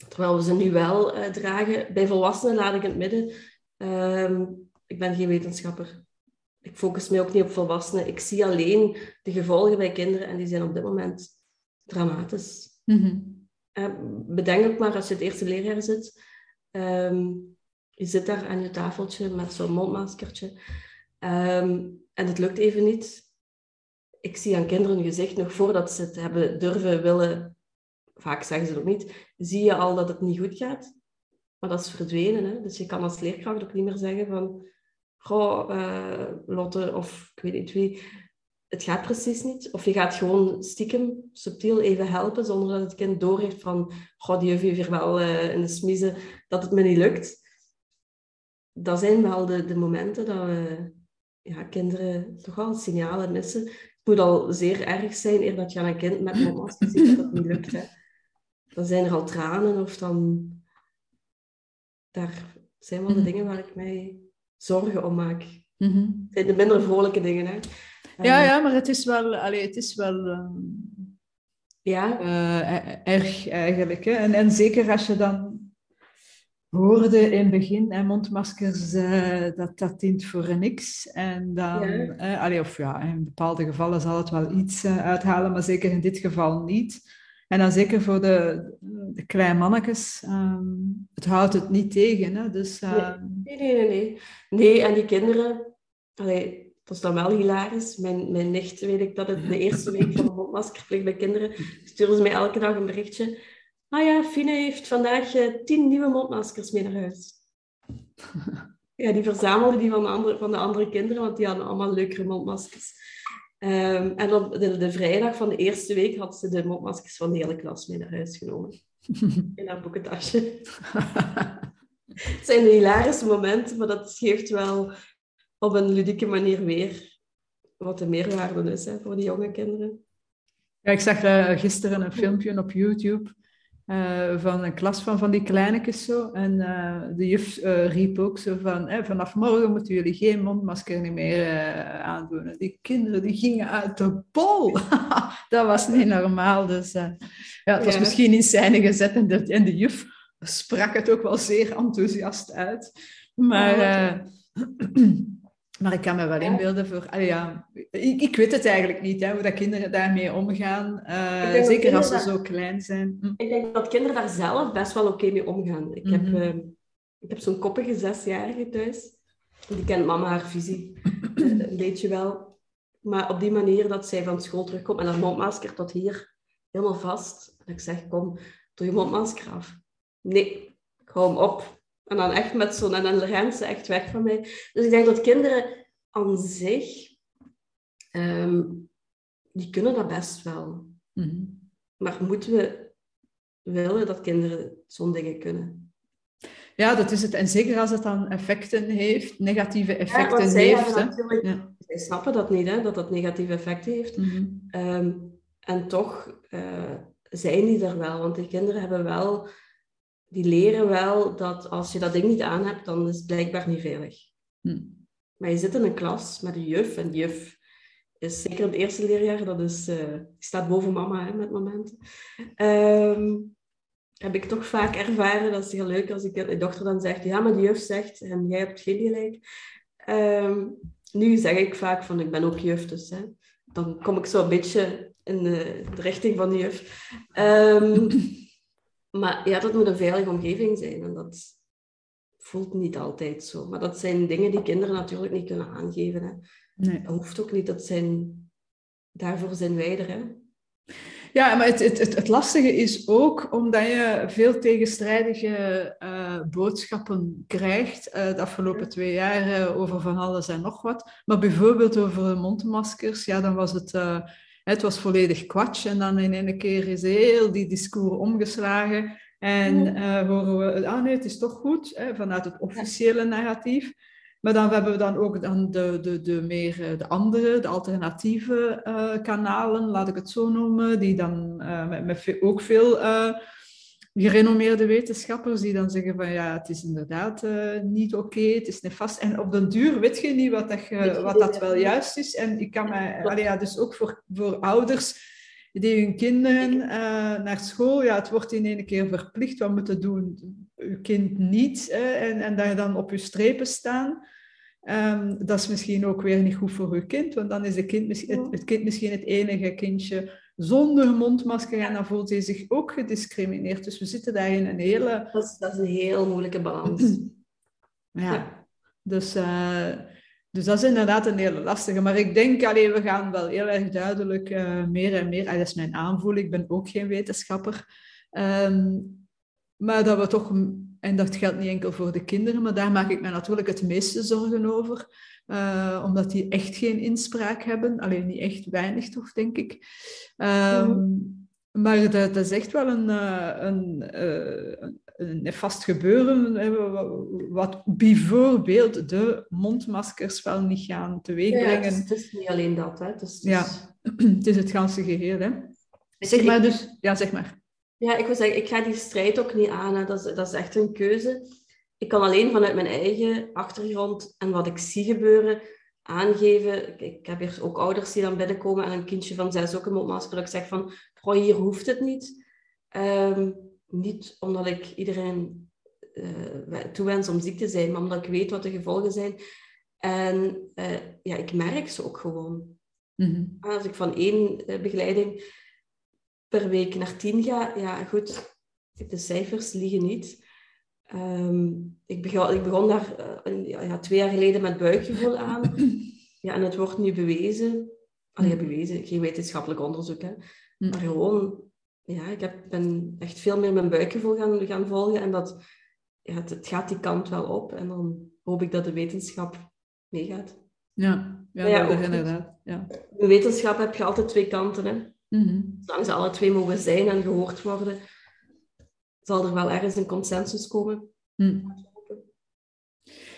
Terwijl we ze nu wel eh, dragen. Bij volwassenen laat ik in het midden. Ehm, ik ben geen wetenschapper. Ik focus me ook niet op volwassenen. Ik zie alleen de gevolgen bij kinderen en die zijn op dit moment dramatisch. Mhm. Eh, bedenk ook maar als je het eerste leerjaar zit. ehm, je zit daar aan je tafeltje met zo'n mondmaskertje. ehm, en het lukt even niet. Ik zie aan kinderen hun gezicht, nog voordat ze het hebben durven willen, vaak zeggen ze het ook niet, zie je al dat het niet goed gaat. Maar dat is verdwenen. Hè? Dus je kan als leerkracht ook niet meer zeggen van... Goh, eh, Lotte, of ik weet niet wie, het gaat precies niet. Of je gaat gewoon stiekem, subtiel even helpen, zonder dat het kind doorheeft van... Goh, die juf heeft wel eh, in de smiezen dat het me niet lukt. Dat zijn wel de, de momenten dat we ja, kinderen toch wel signalen missen. Het moet al zeer erg zijn eer dat je aan een kind met mondmasker ziet dat het niet lukt. Dan zijn er al tranen of dan... Daar zijn wel de Mhm. dingen waar ik mij zorgen om maak. Het zijn de minder vrolijke dingen, hè. Ja, Eh, ja, maar het is wel, allee, het is wel ehm, Ja, e- erg eigenlijk. Hè? En, en zeker als je dan hoorde in het begin, hè, mondmaskers, eh, dat, dat dient voor niks. En dan, Ja. allee, of ja, in bepaalde gevallen zal het wel iets uithalen, maar zeker in dit geval niet. En dan zeker voor de, de kleine mannetjes, ehm, het houdt het niet tegen. Hè? Dus, ehm, nee, nee, nee, nee. Nee, en die kinderen... Allee, dat is dan wel hilarisch. Mijn, mijn nicht, weet ik dat het de eerste week van de mondmaskerplicht bij kinderen... sturen ze mij elke dag een berichtje. Ah ja, Fine heeft vandaag eh, tien nieuwe mondmaskers mee naar huis. Ja, die verzamelde die van de andere, van de andere kinderen, want die hadden allemaal leukere mondmaskers. Ehm, en op de, de vrijdag van de eerste week had ze de mondmaskers van de hele klas mee naar huis genomen. In haar boekentasje. Het zijn hilarische momenten, maar dat geeft wel op een ludieke manier weer wat de meerwaarde is hè, voor die jonge kinderen. Ja, ik zag gisteren een filmpje op YouTube eh, van een klas van, van die kleinetjes zo. En eh, de juf eh, riep ook zo van, vanaf morgen moeten jullie geen mondmasker meer eh, aandoen. En die kinderen die gingen uit de bol. dat was niet normaal. Dus ja, het was Ja. misschien in scène gezet en de, en de juf sprak het ook wel zeer enthousiast uit. Maar Maar ik kan me wel inbeelden voor... Allee, ja, ik, ik weet het eigenlijk niet, hè, hoe dat kinderen daarmee omgaan. Uh, zeker als ze zo klein zijn. Hm. Ik denk dat kinderen daar zelf best wel oké mee omgaan. Ik heb, uh, ik heb zo'n koppige zesjarige thuis. Die kent mama haar visie. een beetje wel. Maar op die manier dat zij van school terugkomt en haar mondmasker tot hier helemaal vast. En ik zeg, kom, doe je mondmasker af. Nee, ik hou hem op. En dan echt met zo'n... En dan rent ze echt weg van mij. Dus ik denk dat kinderen aan zich... Um, die kunnen dat best wel. Mm Maar moeten we willen dat kinderen zo'n dingen kunnen? Ja, dat is het. En zeker als het dan effecten heeft, negatieve effecten ja, heeft. Natuurlijk, ja. Zij snappen dat niet, hè, dat dat negatieve effecten heeft. Mm um, en toch uh, zijn die er wel. Want die kinderen hebben wel die leren wel dat als je dat ding niet aan hebt, dan is het blijkbaar niet veilig. Hm. Maar je zit in een klas met een juf en die juf is zeker het eerste leerjaar, dat is, uh, die staat boven mama hè, met momenten. Um, heb ik toch vaak ervaren, dat is heel leuk als ik de dochter dan zegt, ja, maar de juf zegt en jij hebt geen gelijk. Um, nu zeg ik vaak van, ik ben ook juf, dus hè, dan kom ik zo een beetje in de, de richting van de juf. Um, Maar ja, dat moet een veilige omgeving zijn. En dat voelt niet altijd zo. Maar dat zijn dingen die kinderen natuurlijk niet kunnen aangeven. Hè. Nee. Dat hoeft ook niet. Dat zijn... Daarvoor zijn wij er. Hè. Ja, maar het, het, het, het, lastige is ook omdat je veel tegenstrijdige uh, boodschappen krijgt uh, de afgelopen twee jaar uh, over van alles en nog wat. Maar bijvoorbeeld over mondmaskers, ja, dan was het het was volledig kwatsch en dan in één keer is heel die discours omgeslagen. En uh, horen we, ah nee, het is toch goed, hè, vanuit het officiële narratief. Maar dan hebben we dan ook dan de, de, de, meer, eh, de andere, de alternatieve uh, kanalen, laat ik het zo noemen, die dan uh, met, met, ook veel gerenommeerde wetenschappers die dan zeggen van ja, het is inderdaad uh, niet oké, okay, het is nefast. En op den duur weet je niet wat dat, wat dat wel juist is. En ik kan mij, allee, ja, dus ook voor, voor ouders die hun kinderen uh, naar school, ja, het wordt in één keer verplicht, wat moeten doen, uw kind niet. en, en dat je dan op je strepen staan. Um, dat is misschien ook weer niet goed voor uw kind, want dan is de kind, het, het kind misschien het enige kindje zonder mondmasker en dan voelt hij zich ook gediscrimineerd. Dus we zitten daar in een hele... Dat is, dat is een heel moeilijke balans. ja. Dus, uh, dus dat is inderdaad een hele lastige. Maar ik denk, alleen we gaan wel heel erg duidelijk uh, meer en meer... Dat is mijn aanvoel, ik ben ook geen wetenschapper. Um, maar dat we toch... En dat geldt niet enkel voor de kinderen, maar daar maak ik me natuurlijk het meeste zorgen over. Uh, omdat die echt geen inspraak hebben. Alleen niet echt weinig toch, denk ik. Um, Maar dat, dat, is echt wel een, uh, een, uh, een vast gebeuren, wat bijvoorbeeld de mondmaskers wel niet gaan teweegbrengen. Ja, het, is, niet alleen dat. Hè. Het is, het is... Ja, het is het ganse geheel. Hè. Zeg maar dus, ja, zeg maar. Ja, ik wil zeggen, ik ga die strijd ook niet aan. Hè. Dat, is, dat is echt een keuze ik kan alleen vanuit mijn eigen achtergrond en wat ik zie gebeuren aangeven. Ik, heb hier ook ouders die dan binnenkomen en een kindje van zes ook een mondmasker. Dat ik zeg van, goh, hier hoeft het niet. Um, niet omdat ik iedereen uh, toewens om ziek te zijn, maar omdat ik weet wat de gevolgen zijn. En uh, ja, ik merk ze ook gewoon. Mm Als ik van één uh, begeleiding per week naar tien ga, ja goed, de cijfers liegen niet. Um, ik, begon, ik begon daar uh, ja, twee jaar geleden met buikgevoel aan. Ja, en het wordt nu bewezen. Allee, bewezen, geen wetenschappelijk onderzoek, hè. Hm. Maar gewoon, ja, ik heb, ben echt veel meer mijn buikgevoel gaan, gaan volgen. En dat, ja, het, het, gaat die kant wel op. En dan hoop ik dat de wetenschap meegaat. Ja, ja, ja dat inderdaad. Ja. In wetenschap heb je altijd twee kanten. Hè. Mm -hmm. Zolang ze alle twee mogen zijn en gehoord worden, zal er wel ergens een consensus komen. Hm.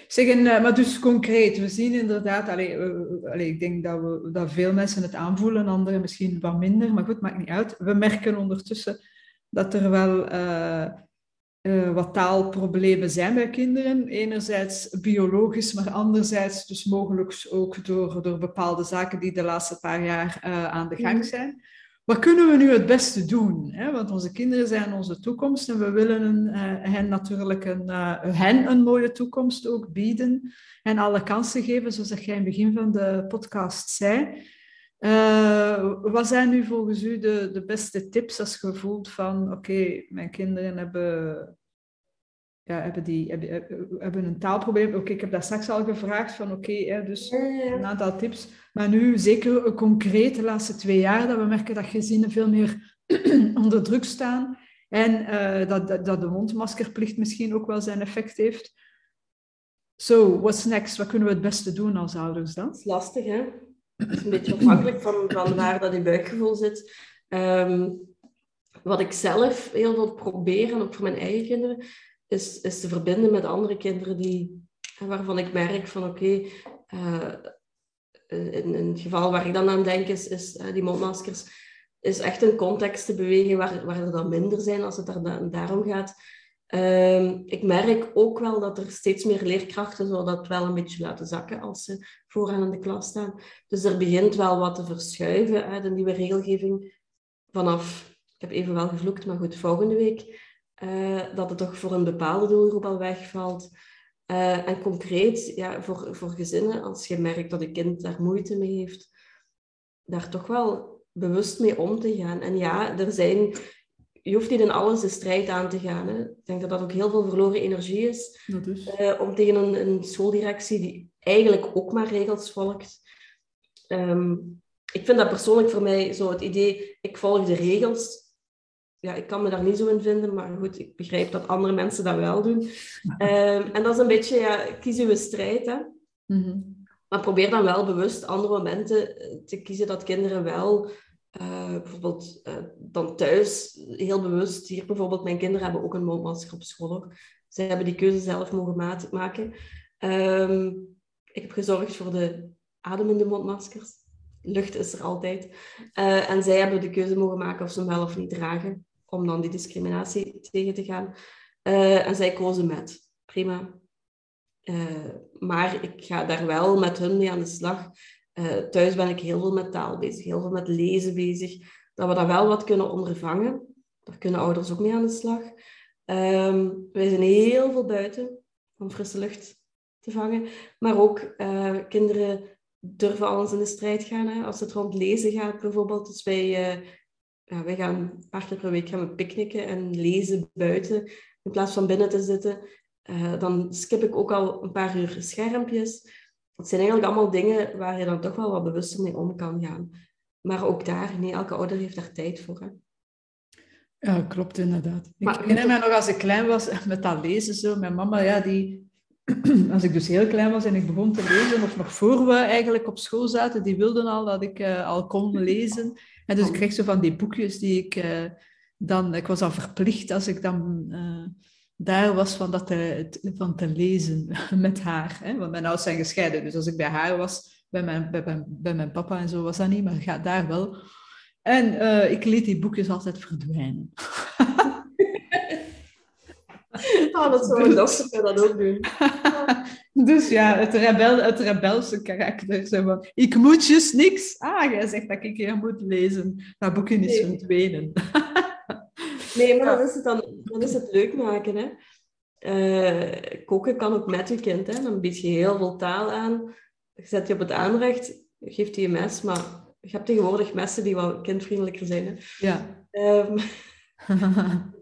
Zeg, en, eh, maar dus concreet, we zien inderdaad, allee, allee, ik denk dat, we, dat veel mensen het aanvoelen, anderen misschien wat minder, maar goed, maakt niet uit. We merken ondertussen dat er wel uh, uh, wat taalproblemen zijn bij kinderen. Enerzijds biologisch, maar anderzijds dus mogelijk ook door, door bepaalde zaken die de laatste paar jaar aan de gang hm. zijn. Wat kunnen we nu het beste doen? Want onze kinderen zijn onze toekomst en we willen uh, hen natuurlijk een, uh, hen een mooie toekomst ook bieden en alle kansen geven, zoals jij in het begin van de podcast zei. Uh, wat zijn nu volgens u de, de beste tips als je voelt van oké, mijn kinderen hebben ja, hebben, die, hebben, hebben een taalprobleem. Oké, ik heb dat straks al gevraagd van oké, dus een aantal tips. Maar nu zeker concreet de laatste twee jaar dat we merken dat gezinnen veel meer onder druk staan. En uh, dat, dat, dat, de mondmaskerplicht misschien ook wel zijn effect heeft. So, what's next? Wat kunnen we het beste doen als ouders dan? Dat is lastig, hè? Het is een beetje afhankelijk van, van waar dat in buikgevoel zit. Um, wat ik zelf heel veel probeer, en ook voor mijn eigen kinderen, is, is te verbinden met andere kinderen die, waarvan ik merk van oké, eh, in, in, het geval waar ik dan aan denk is, die mondmaskers, is echt een context te bewegen waar, waar er dan minder zijn als het daar, daarom gaat. Ehm, ik merk ook wel dat er steeds meer leerkrachten zo dat wel een beetje laten zakken als ze vooraan in de klas staan. Dus er begint wel wat te verschuiven uit de nieuwe regelgeving vanaf, ik heb even wel gevloekt, maar goed, volgende week uh, dat het toch voor een bepaalde doelgroep al wegvalt. Uh, en concreet, ja, voor, voor gezinnen, als je merkt dat een kind daar moeite mee heeft, daar toch wel bewust mee om te gaan. En ja, er zijn, je hoeft niet in alles de strijd aan te gaan. Hè. Ik denk dat dat ook heel veel verloren energie is. Uh, om tegen een, een, schooldirectie die eigenlijk ook maar regels volgt. Um, ik vind dat persoonlijk voor mij zo het idee, ik volg de regels, ja, ik kan me daar niet zo in vinden, maar goed, ik begrijp dat andere mensen dat wel doen. Ehm, en dat is een beetje, ja, kies uw strijd, hè. Mhm. Maar probeer dan wel bewust andere momenten eh, te kiezen dat kinderen wel, uh, bijvoorbeeld uh, dan thuis, heel bewust, hier bijvoorbeeld, mijn kinderen hebben ook een mondmasker op school. Zij hebben die keuze zelf mogen maken. Um, ik heb gezorgd voor de ademende mondmaskers. Lucht is er altijd. Uh, en zij hebben de keuze mogen maken of ze hem wel of niet dragen om dan die discriminatie tegen te gaan. Uh, en zij kozen met. Prima. Uh, maar ik ga daar wel met hun mee aan de slag. Uh, thuis ben ik heel veel met taal bezig, heel veel met lezen bezig. Dat we dat wel wat kunnen ondervangen. Daar kunnen ouders ook mee aan de slag. Um, wij zijn heel veel buiten om frisse lucht te vangen. Maar ook kinderen durven alles in de strijd gaan. Hè. Als het rond lezen gaat bijvoorbeeld. Ja, wij gaan een paar keer per week gaan we picknicken en lezen buiten in plaats van binnen te zitten. Uh, dan skip ik ook al een paar uur schermpjes. Dat zijn eigenlijk allemaal dingen waar je dan toch wel wat bewuster mee om kan gaan. Maar ook daar, niet elke ouder heeft daar tijd voor. Hè. Ja, klopt inderdaad. Maar, ik herinner me nog als ik klein was met dat lezen zo. Mijn mama, ja, die... Als ik dus heel klein was en ik begon te lezen, of nog voor we eigenlijk op school zaten, die wilden al dat ik uh, al kon lezen. En dus ik kreeg zo van die boekjes die ik uh, dan... Ik was al verplicht als ik dan uh, daar was van, dat te, van te lezen met haar. Hè? Want mijn ouders zijn gescheiden, dus als ik bij haar was, bij mijn, bij, bij, bij mijn papa en zo was dat niet, maar ga daar wel. En uh, ik liet die boekjes altijd verdwijnen. Oh, dat zou lastig dat ook doen. Dus ja, het, rebel, het rebelse karakter. Van, ik moet just niks. Ah, jij zegt dat ik hier moet lezen. Dat boekje is nee. verdwenen. Nee, maar dan is het dan, dan is het leuk maken. Hè? Uh, koken kan ook met je kind. Hè? Dan bied je heel veel taal aan. Zet je op het aanrecht, geeft hij een mes. Maar je hebt tegenwoordig messen die wel kindvriendelijker zijn. Hè? Ja. Um,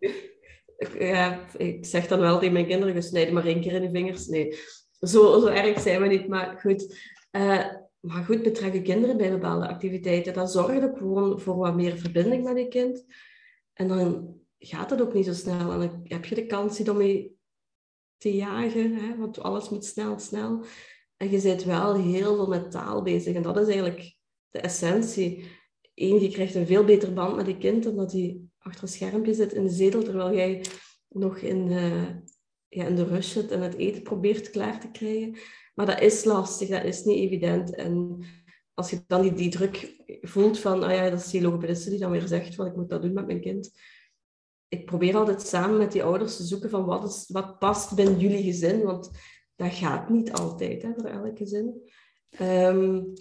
ja, ik zeg dan wel tegen mijn kinderen, je snijdt maar één keer in de vingers. Nee, zo, zo erg zijn we niet, maar goed. Uh, maar goed, betrek je kinderen bij bepaalde activiteiten. Dat zorgt ook gewoon voor wat meer verbinding met je kind. En dan gaat het ook niet zo snel. En dan heb je de kans om je te jagen, hè? want alles moet snel, snel. En je bent wel heel veel met taal bezig. En dat is eigenlijk de essentie. Eén, je krijgt een veel beter band met je kind, omdat hij achter een schermpje zit in de zetel, terwijl jij nog in de, ja, in de rush zit en het eten probeert klaar te krijgen. Maar dat is lastig, dat is niet evident. En als je dan die, die druk voelt van, ah ja, dat is die logopediste die dan weer zegt van, ik moet dat doen met mijn kind. Ik probeer altijd samen met die ouders te zoeken van, wat, is, wat past binnen jullie gezin? Want dat gaat niet altijd, hè, voor elk gezin. Um,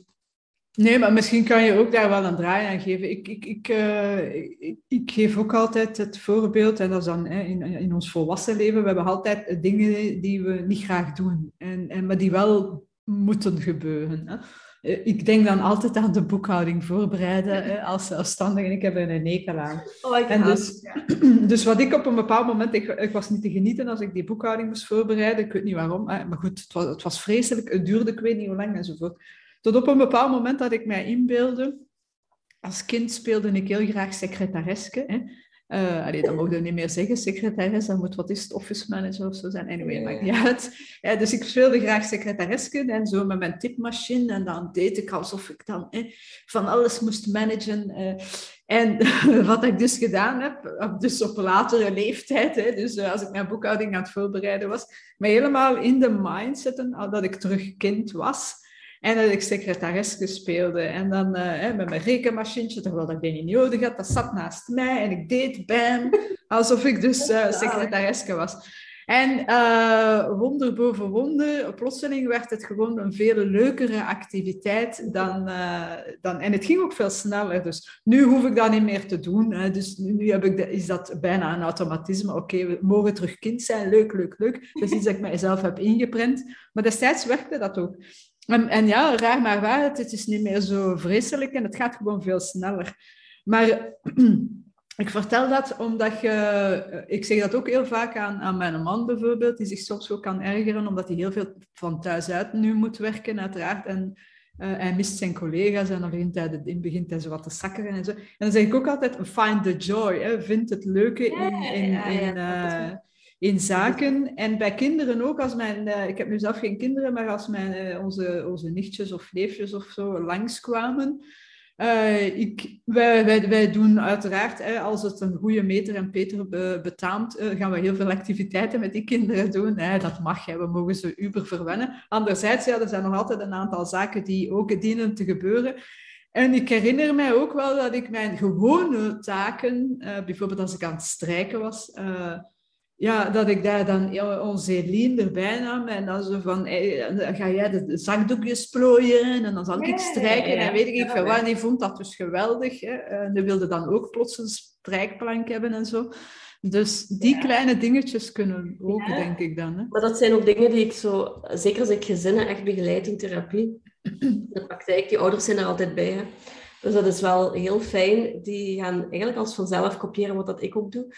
Nee, maar misschien kan je ook daar wel een draai aan geven. Ik, ik, ik, uh, ik, ik, geef ook altijd het voorbeeld, en dat is dan hè, in, in ons volwassen leven, we hebben altijd dingen die we niet graag doen, en, en, maar die wel moeten gebeuren. Hè. Eh, ik denk dan altijd aan de boekhouding voorbereiden hè, als zelfstandige en ik heb er een nekel aan. Oh, en dus, dus wat ik op een bepaald moment, ik, ik, was niet te genieten als ik die boekhouding moest voorbereiden, ik weet niet waarom, maar goed, het was, het was vreselijk, het duurde ik weet niet hoe lang enzovoort. Tot op een bepaald moment dat ik mij inbeelde, als kind speelde ik heel graag secretareske. Hè. Uh, allee, dat mogen we niet meer zeggen, secretaris, dat moet wat is het, office manager of zo zijn. Anyway, ja. maakt niet uit. Ja, dus ik speelde graag secretaresken en zo met mijn tipmachine en dan deed ik alsof ik dan van alles moest managen. Uh, en wat ik dus gedaan heb, dus op latere leeftijd, hè, dus uh, als ik mijn boekhouding aan het voorbereiden was, mij helemaal in de mindset dat ik terug kind was. En dat ik secretaresse speelde. En dan uh, met mijn rekenmachientje, terwijl ik die niet nodig had, dat zat naast mij en ik deed bam, alsof ik dus uh, secretaresse was. En uh, wonder boven wonder, plotseling werd het gewoon een veel leukere activiteit dan, uh, dan... En het ging ook veel sneller, dus nu hoef ik dat niet meer te doen. Hè. Dus nu heb ik de, is dat bijna een automatisme. Oké, we mogen terug kind zijn, leuk, leuk, leuk. Dat is iets dat ik mijzelf heb ingeprent. Maar destijds werkte dat ook. En, en, ja, raar maar waar, het, is niet meer zo vreselijk en het gaat gewoon veel sneller. Maar ik vertel dat omdat je... Ik zeg dat ook heel vaak aan, aan mijn man bijvoorbeeld, die zich soms ook kan ergeren, omdat hij heel veel van thuis uit nu moet werken, uiteraard. En uh, hij mist zijn collega's en dan begint hij, in begint hij zo wat te sakkeren en zo. En dan zeg ik ook altijd, find the joy. Hè. Vind het leuke in... in, in uh, in zaken. En bij kinderen ook, als mijn, uh, ik heb nu zelf geen kinderen, maar als mijn, uh, onze, onze nichtjes of neefjes of zo langskwamen. Uh, ik, wij, wij, wij doen uiteraard, hè, als het een goede meter en Peter be, betaamt, gaan we heel veel activiteiten met die kinderen doen. Hè. Dat mag, hè. we mogen ze uber verwennen. Anderzijds, ja, er zijn nog altijd een aantal zaken die ook dienen te gebeuren. En ik herinner mij ook wel dat ik mijn gewone taken, bijvoorbeeld als ik aan het strijken was, ja, dat ik daar dan ja, onze Eline erbij nam en dan zo van, dan ga jij de zakdoekjes plooien en dan zal ik strijken en weet ik veel wat. die vond dat dus geweldig. Hè. En die wilde dan ook plots een strijkplank hebben en zo. Dus die kleine dingetjes kunnen ook, denk ik dan. Hè. Maar dat zijn ook dingen die ik zo, zeker als ik gezinnen echt begeleid in therapie, de praktijk, die ouders zijn er altijd bij. Hè. Dus dat is wel heel fijn. Die gaan eigenlijk als vanzelf kopiëren wat dat ik ook doe.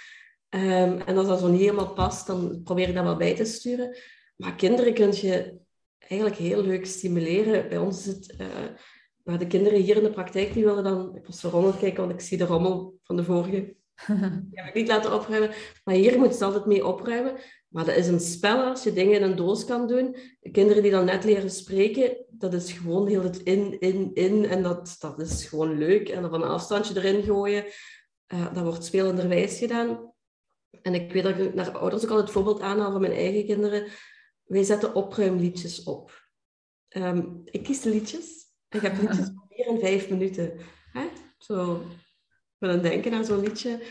Um, en als dat zo niet helemaal past, dan probeer ik dat wel bij te sturen. Maar kinderen kun je eigenlijk heel leuk stimuleren. Bij ons is het... Uh, maar de kinderen hier in de praktijk, die willen dan... Ik was zo rommel kijken, want ik zie de rommel van de vorige. Die heb ik niet laten opruimen. Maar hier moeten ze altijd mee opruimen. Maar dat is een spel als je dingen in een doos kan doen. De kinderen die dan net leren spreken, dat is gewoon heel het in, in, in. En dat, dat is gewoon leuk. En dan van een afstandje erin gooien. Uh, dat wordt spelenderwijs gedaan. En ik weet dat ik naar ouders ook al het voorbeeld aanhaal van mijn eigen kinderen. Wij zetten opruimliedjes op. Um, ik kies de liedjes. Ik heb liedjes van vier en vijf minuten. Hè? Zo, ik wil aan denken aan zo'n liedje.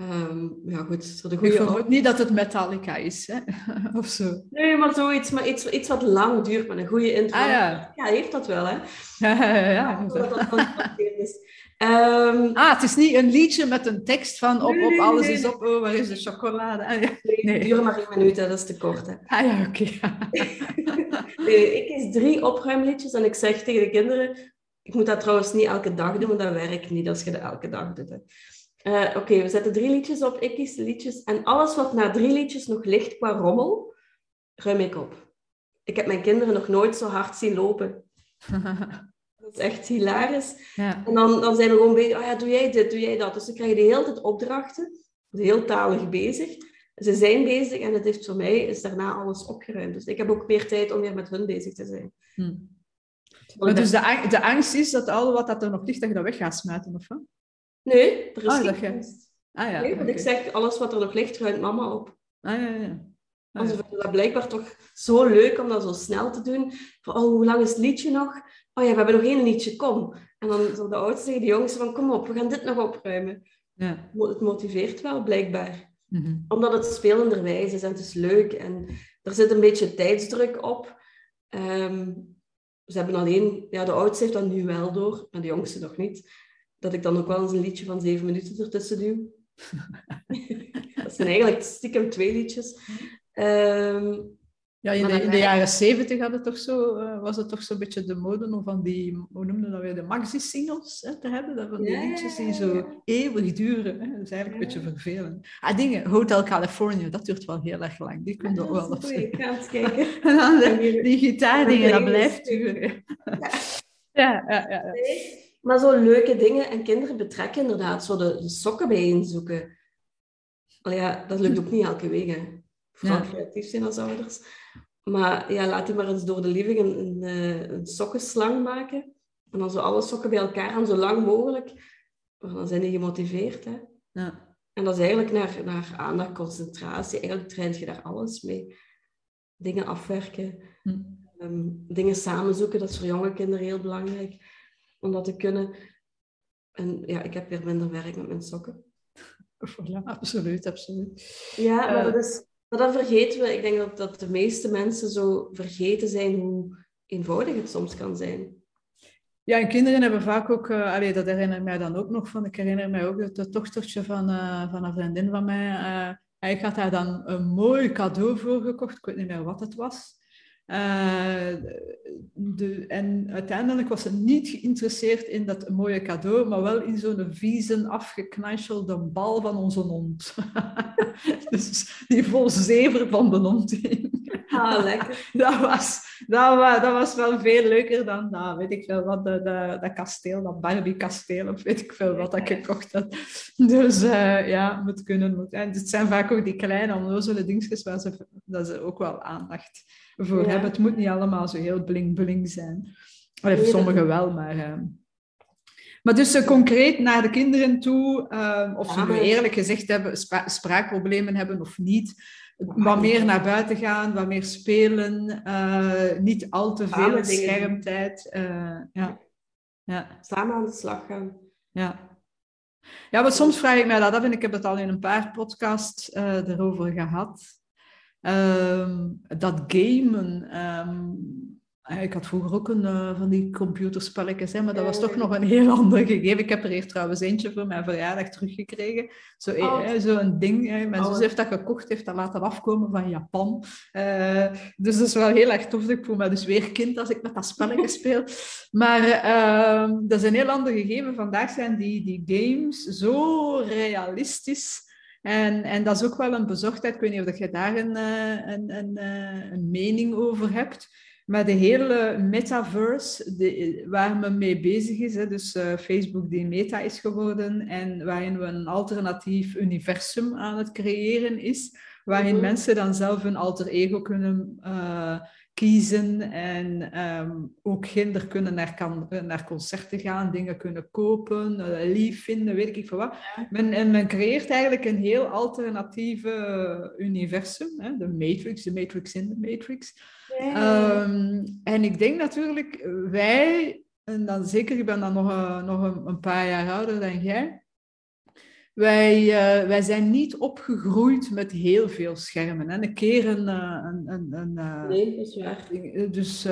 Um, ja, goed. De goede ik vermoed niet dat het Metallica is, hè? of zo. Nee, maar zoiets, maar iets, iets wat lang duurt, met een goede intro. Ah, ja. ja, heeft dat wel, hè? Ja. Dat is. Um, ah, het is niet een liedje met een tekst van op, op alles is op, oh, waar is de chocolade? Ah, ja. Nee, nee. duurt maar één minuut, dat is te kort. Hè. Ah ja, oké. nee, ik kies drie opruimliedjes en ik zeg tegen de kinderen, ik moet dat trouwens niet elke dag doen, want dat werkt niet als je dat elke dag doet. Uh, oké, okay, we zetten drie liedjes op, ik kies de liedjes en alles wat na drie liedjes nog ligt qua rommel, ruim ik op. Ik heb mijn kinderen nog nooit zo hard zien lopen. Dat is echt hilarisch. Ja. En dan, dan zijn we gewoon bezig, oh ja, doe jij dit, doe jij dat. Dus ze krijgen de hele tijd opdrachten, heel talig bezig. Ze zijn bezig en het heeft voor mij is daarna alles opgeruimd. Dus ik heb ook meer tijd om weer met hun bezig te zijn. Hm. Maar dus de, de angst is dat al wat dat er nog ligt, dat je dat weg gaat smijten, of wat? Nee, er is ah, geen. Ah, ja, nee, want ik zeg, alles wat er nog ligt, ruimt mama op. Ah, ja, ja. Ah, ze vinden dat blijkbaar toch zo leuk om dat zo snel te doen. Van, oh, hoe lang is het liedje nog? Oh ja, we hebben nog één liedje, kom. En dan zo de oudste tegen de jongste van, kom op, we gaan dit nog opruimen. Ja. Het motiveert wel, blijkbaar. Mm Omdat het spelenderwijs is en het is leuk. En er zit een beetje tijdsdruk op. Um, ze hebben alleen, ja, de oudste heeft dat nu wel door, maar de jongste nog niet. Dat ik dan ook wel eens een liedje van zeven minuten ertussen duw. dat zijn eigenlijk stiekem twee liedjes. Ehm, ja, in de, in de jaren zeventig had het toch zo, uh, was het toch zo'n beetje de mode om van die, hoe noemden dat weer, de maxi-singles te hebben. Dat van die ja, liedjes die zo eeuwig duren. Hè. Dat is eigenlijk een beetje vervelend. Ah, dingen, Hotel California, dat duurt wel heel erg lang. Die kun je ook wel op Ik ga eens kijken. en dan de, die gitaardingen, dat blijft duren. ja, ja, ja. ja. Maar zo leuke dingen en kinderen betrekken inderdaad. Zo de, de sokken bijeenzoeken. Al ja, dat lukt ook niet elke week. Hè. Vooral creatief zijn als ouders. Maar ja, laat die maar eens door de living een, een, eh, een sokkenslang maken. En dan zo alle sokken bij elkaar en zo lang mogelijk. Dan zijn die gemotiveerd. Hè? Ja. En dat is eigenlijk naar, naar aandacht, concentratie. Eigenlijk traint je daar alles mee. Dingen afwerken. Hm. Um, dingen samenzoeken, dat is voor jonge kinderen heel belangrijk. Om dat te kunnen. En ja, ik heb weer minder werk met mijn sokken. Voilà, absoluut, absoluut. Ja, maar uh, dat is maar dan vergeten we, ik denk dat, dat de meeste mensen zo vergeten zijn hoe eenvoudig het soms kan zijn. Ja, en kinderen hebben vaak ook, uh, allee, dat herinner ik mij dan ook nog van, ik herinner mij ook het, dochtertje van, uh, van een vriendin van mij. Uh, ik had haar dan een mooi cadeau voor gekocht, ik weet niet meer wat het was. Uh, de, en uiteindelijk was ze niet geïnteresseerd in dat mooie cadeau, maar wel in zo'n vieze, afgeknanselde bal van onze hond. dus die vol zever van de hond Ah, lekker. dat, was, dat, was, dat was wel veel leuker dan dat, weet ik veel wat, dat kasteel, dat Barbie-kasteel, of weet ik veel wat ik gekocht had. Dus uh, ja, moet kunnen. Moet. En het zijn vaak ook die kleine, onnozele dingetjes waar ze, dat ze ook wel aandacht voor hebben. Het moet niet allemaal zo heel bling-bling zijn. Allee, sommigen wel, maar... Uh... Maar dus uh, concreet naar de kinderen toe, uh, of ze nu eerlijk gezegd hebben, spra spraakproblemen hebben of niet, wat meer naar buiten gaan, wat meer spelen, uh, niet al te veel schermtijd. ja. Ja. Samen aan de slag gaan. Ja. Ja, maar soms vraag ik mij dat af en ik heb het al in een paar podcasts erover gehad. Um, dat gamen. Um, ik had vroeger ook een uh, van die computerspelletjes, hè, maar dat was toch nog een heel ander gegeven. Ik heb er hier trouwens eentje voor mijn verjaardag teruggekregen. Zo, eh, oh. zo een ding. Hè. Mijn oh. zus heeft dat gekocht, heeft dat laten afkomen van Japan. Uh, dus dat is wel heel erg tof. Ik voel me dus weer kind als ik met dat spelletje speel. Maar uh, dat is een heel ander gegeven. Vandaag zijn die, die games zo realistisch en, en dat is ook wel een bezorgdheid. Ik weet niet of je daar een, eh, een, een, eh, een mening over hebt. Maar de hele metaverse de, waar men mee bezig is, hè, dus uh, Facebook die meta is geworden en waarin we een alternatief universum aan het creëren is, waarin mhm. mensen dan zelf een alter ego kunnen uh, kiezen en um, ook kinderen kunnen naar, kan, naar concerten gaan, dingen kunnen kopen, uh, lief vinden, weet ik veel wat. Men, en men creëert eigenlijk een heel alternatieve universum, hè? de Matrix, de Matrix in de Matrix. Um, en ik denk natuurlijk, wij, en dan zeker, ik ben dan nog, uh, nog een, een paar jaar ouder dan jij, wij, uh, wij zijn niet opgegroeid met heel veel schermen. Hè. Een keer een... Eh, een, een, een uh, nee, dat is waar. Dus,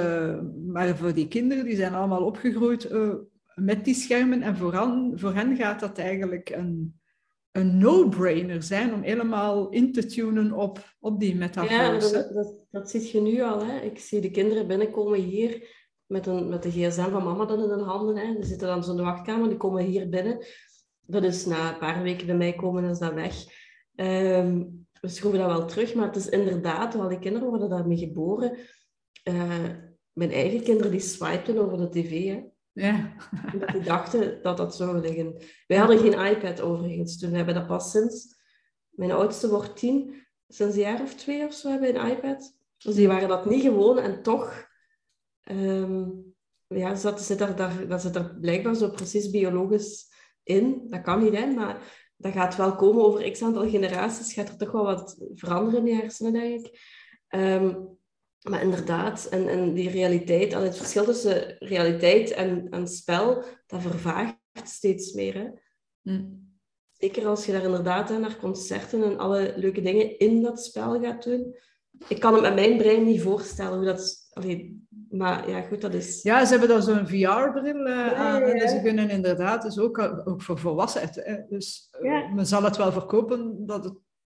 maar voor die kinderen, die zijn allemaal opgegroeid met die schermen. En voor hen, voor hen gaat dat eigenlijk een, een no-brainer zijn om helemaal in te tunen op, op die metaverse. Ja, dat, dat, dat zie je nu al. Hè. Ik zie de kinderen binnenkomen hier met, een, met de gsm van mama dan in hun handen. Hè. Die zitten dan zo in de wachtkamer, die komen hier binnen dat is na een paar weken bij mij komen, is dat weg. Um, we schroeven dat wel terug, maar het is inderdaad, al die kinderen worden daarmee geboren. Uh, mijn eigen kinderen die swipten over de tv. Hè. Ja. Omdat die dachten dat dat zou liggen. Wij hadden geen iPad overigens toen. We hebben dat pas sinds... Mijn oudste wordt tien. Sinds een jaar of twee of zo hebben we een iPad. Dus die waren dat niet gewoon. En toch... Um, ja, zat, zit er, daar, dat zit er blijkbaar zo precies biologisch in. Dat kan niet, hè, maar dat gaat wel komen over x aantal generaties. Gaat er toch wel wat veranderen in je hersenen, denk ik. Ehm, maar inderdaad, en, en die realiteit, en het verschil tussen realiteit en, en spel, dat vervaagt steeds meer. Hè? Hm. Zeker als je daar inderdaad naar concerten en alle leuke dingen in dat spel gaat doen. Ik kan het met mijn brein niet voorstellen hoe dat... Allee, Maar ja, goed, dat is... Ja, ze hebben dan zo'n VR-bril uh, aan. En ze kunnen inderdaad, dus ook, ook voor volwassenen. Dus uh, men zal het wel verkopen, dat het,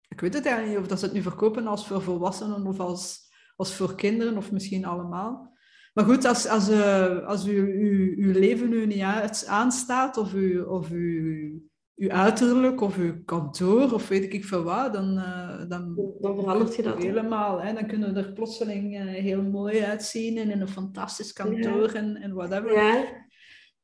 ik weet het eigenlijk niet, of dat ze het nu verkopen als voor volwassenen of als, als voor kinderen, of misschien allemaal. Maar goed, als, als, uh, als u, u, uw leven nu niet aanstaat, of, u, of u, uw uiterlijk, of uw kantoor, of weet ik veel wat, dan, uh, dan, dan verandert je dat. Helemaal. Hè? Dan kunnen we er plotseling uh, heel mooi uitzien en in een fantastisch kantoor ja. en, en whatever. Ja.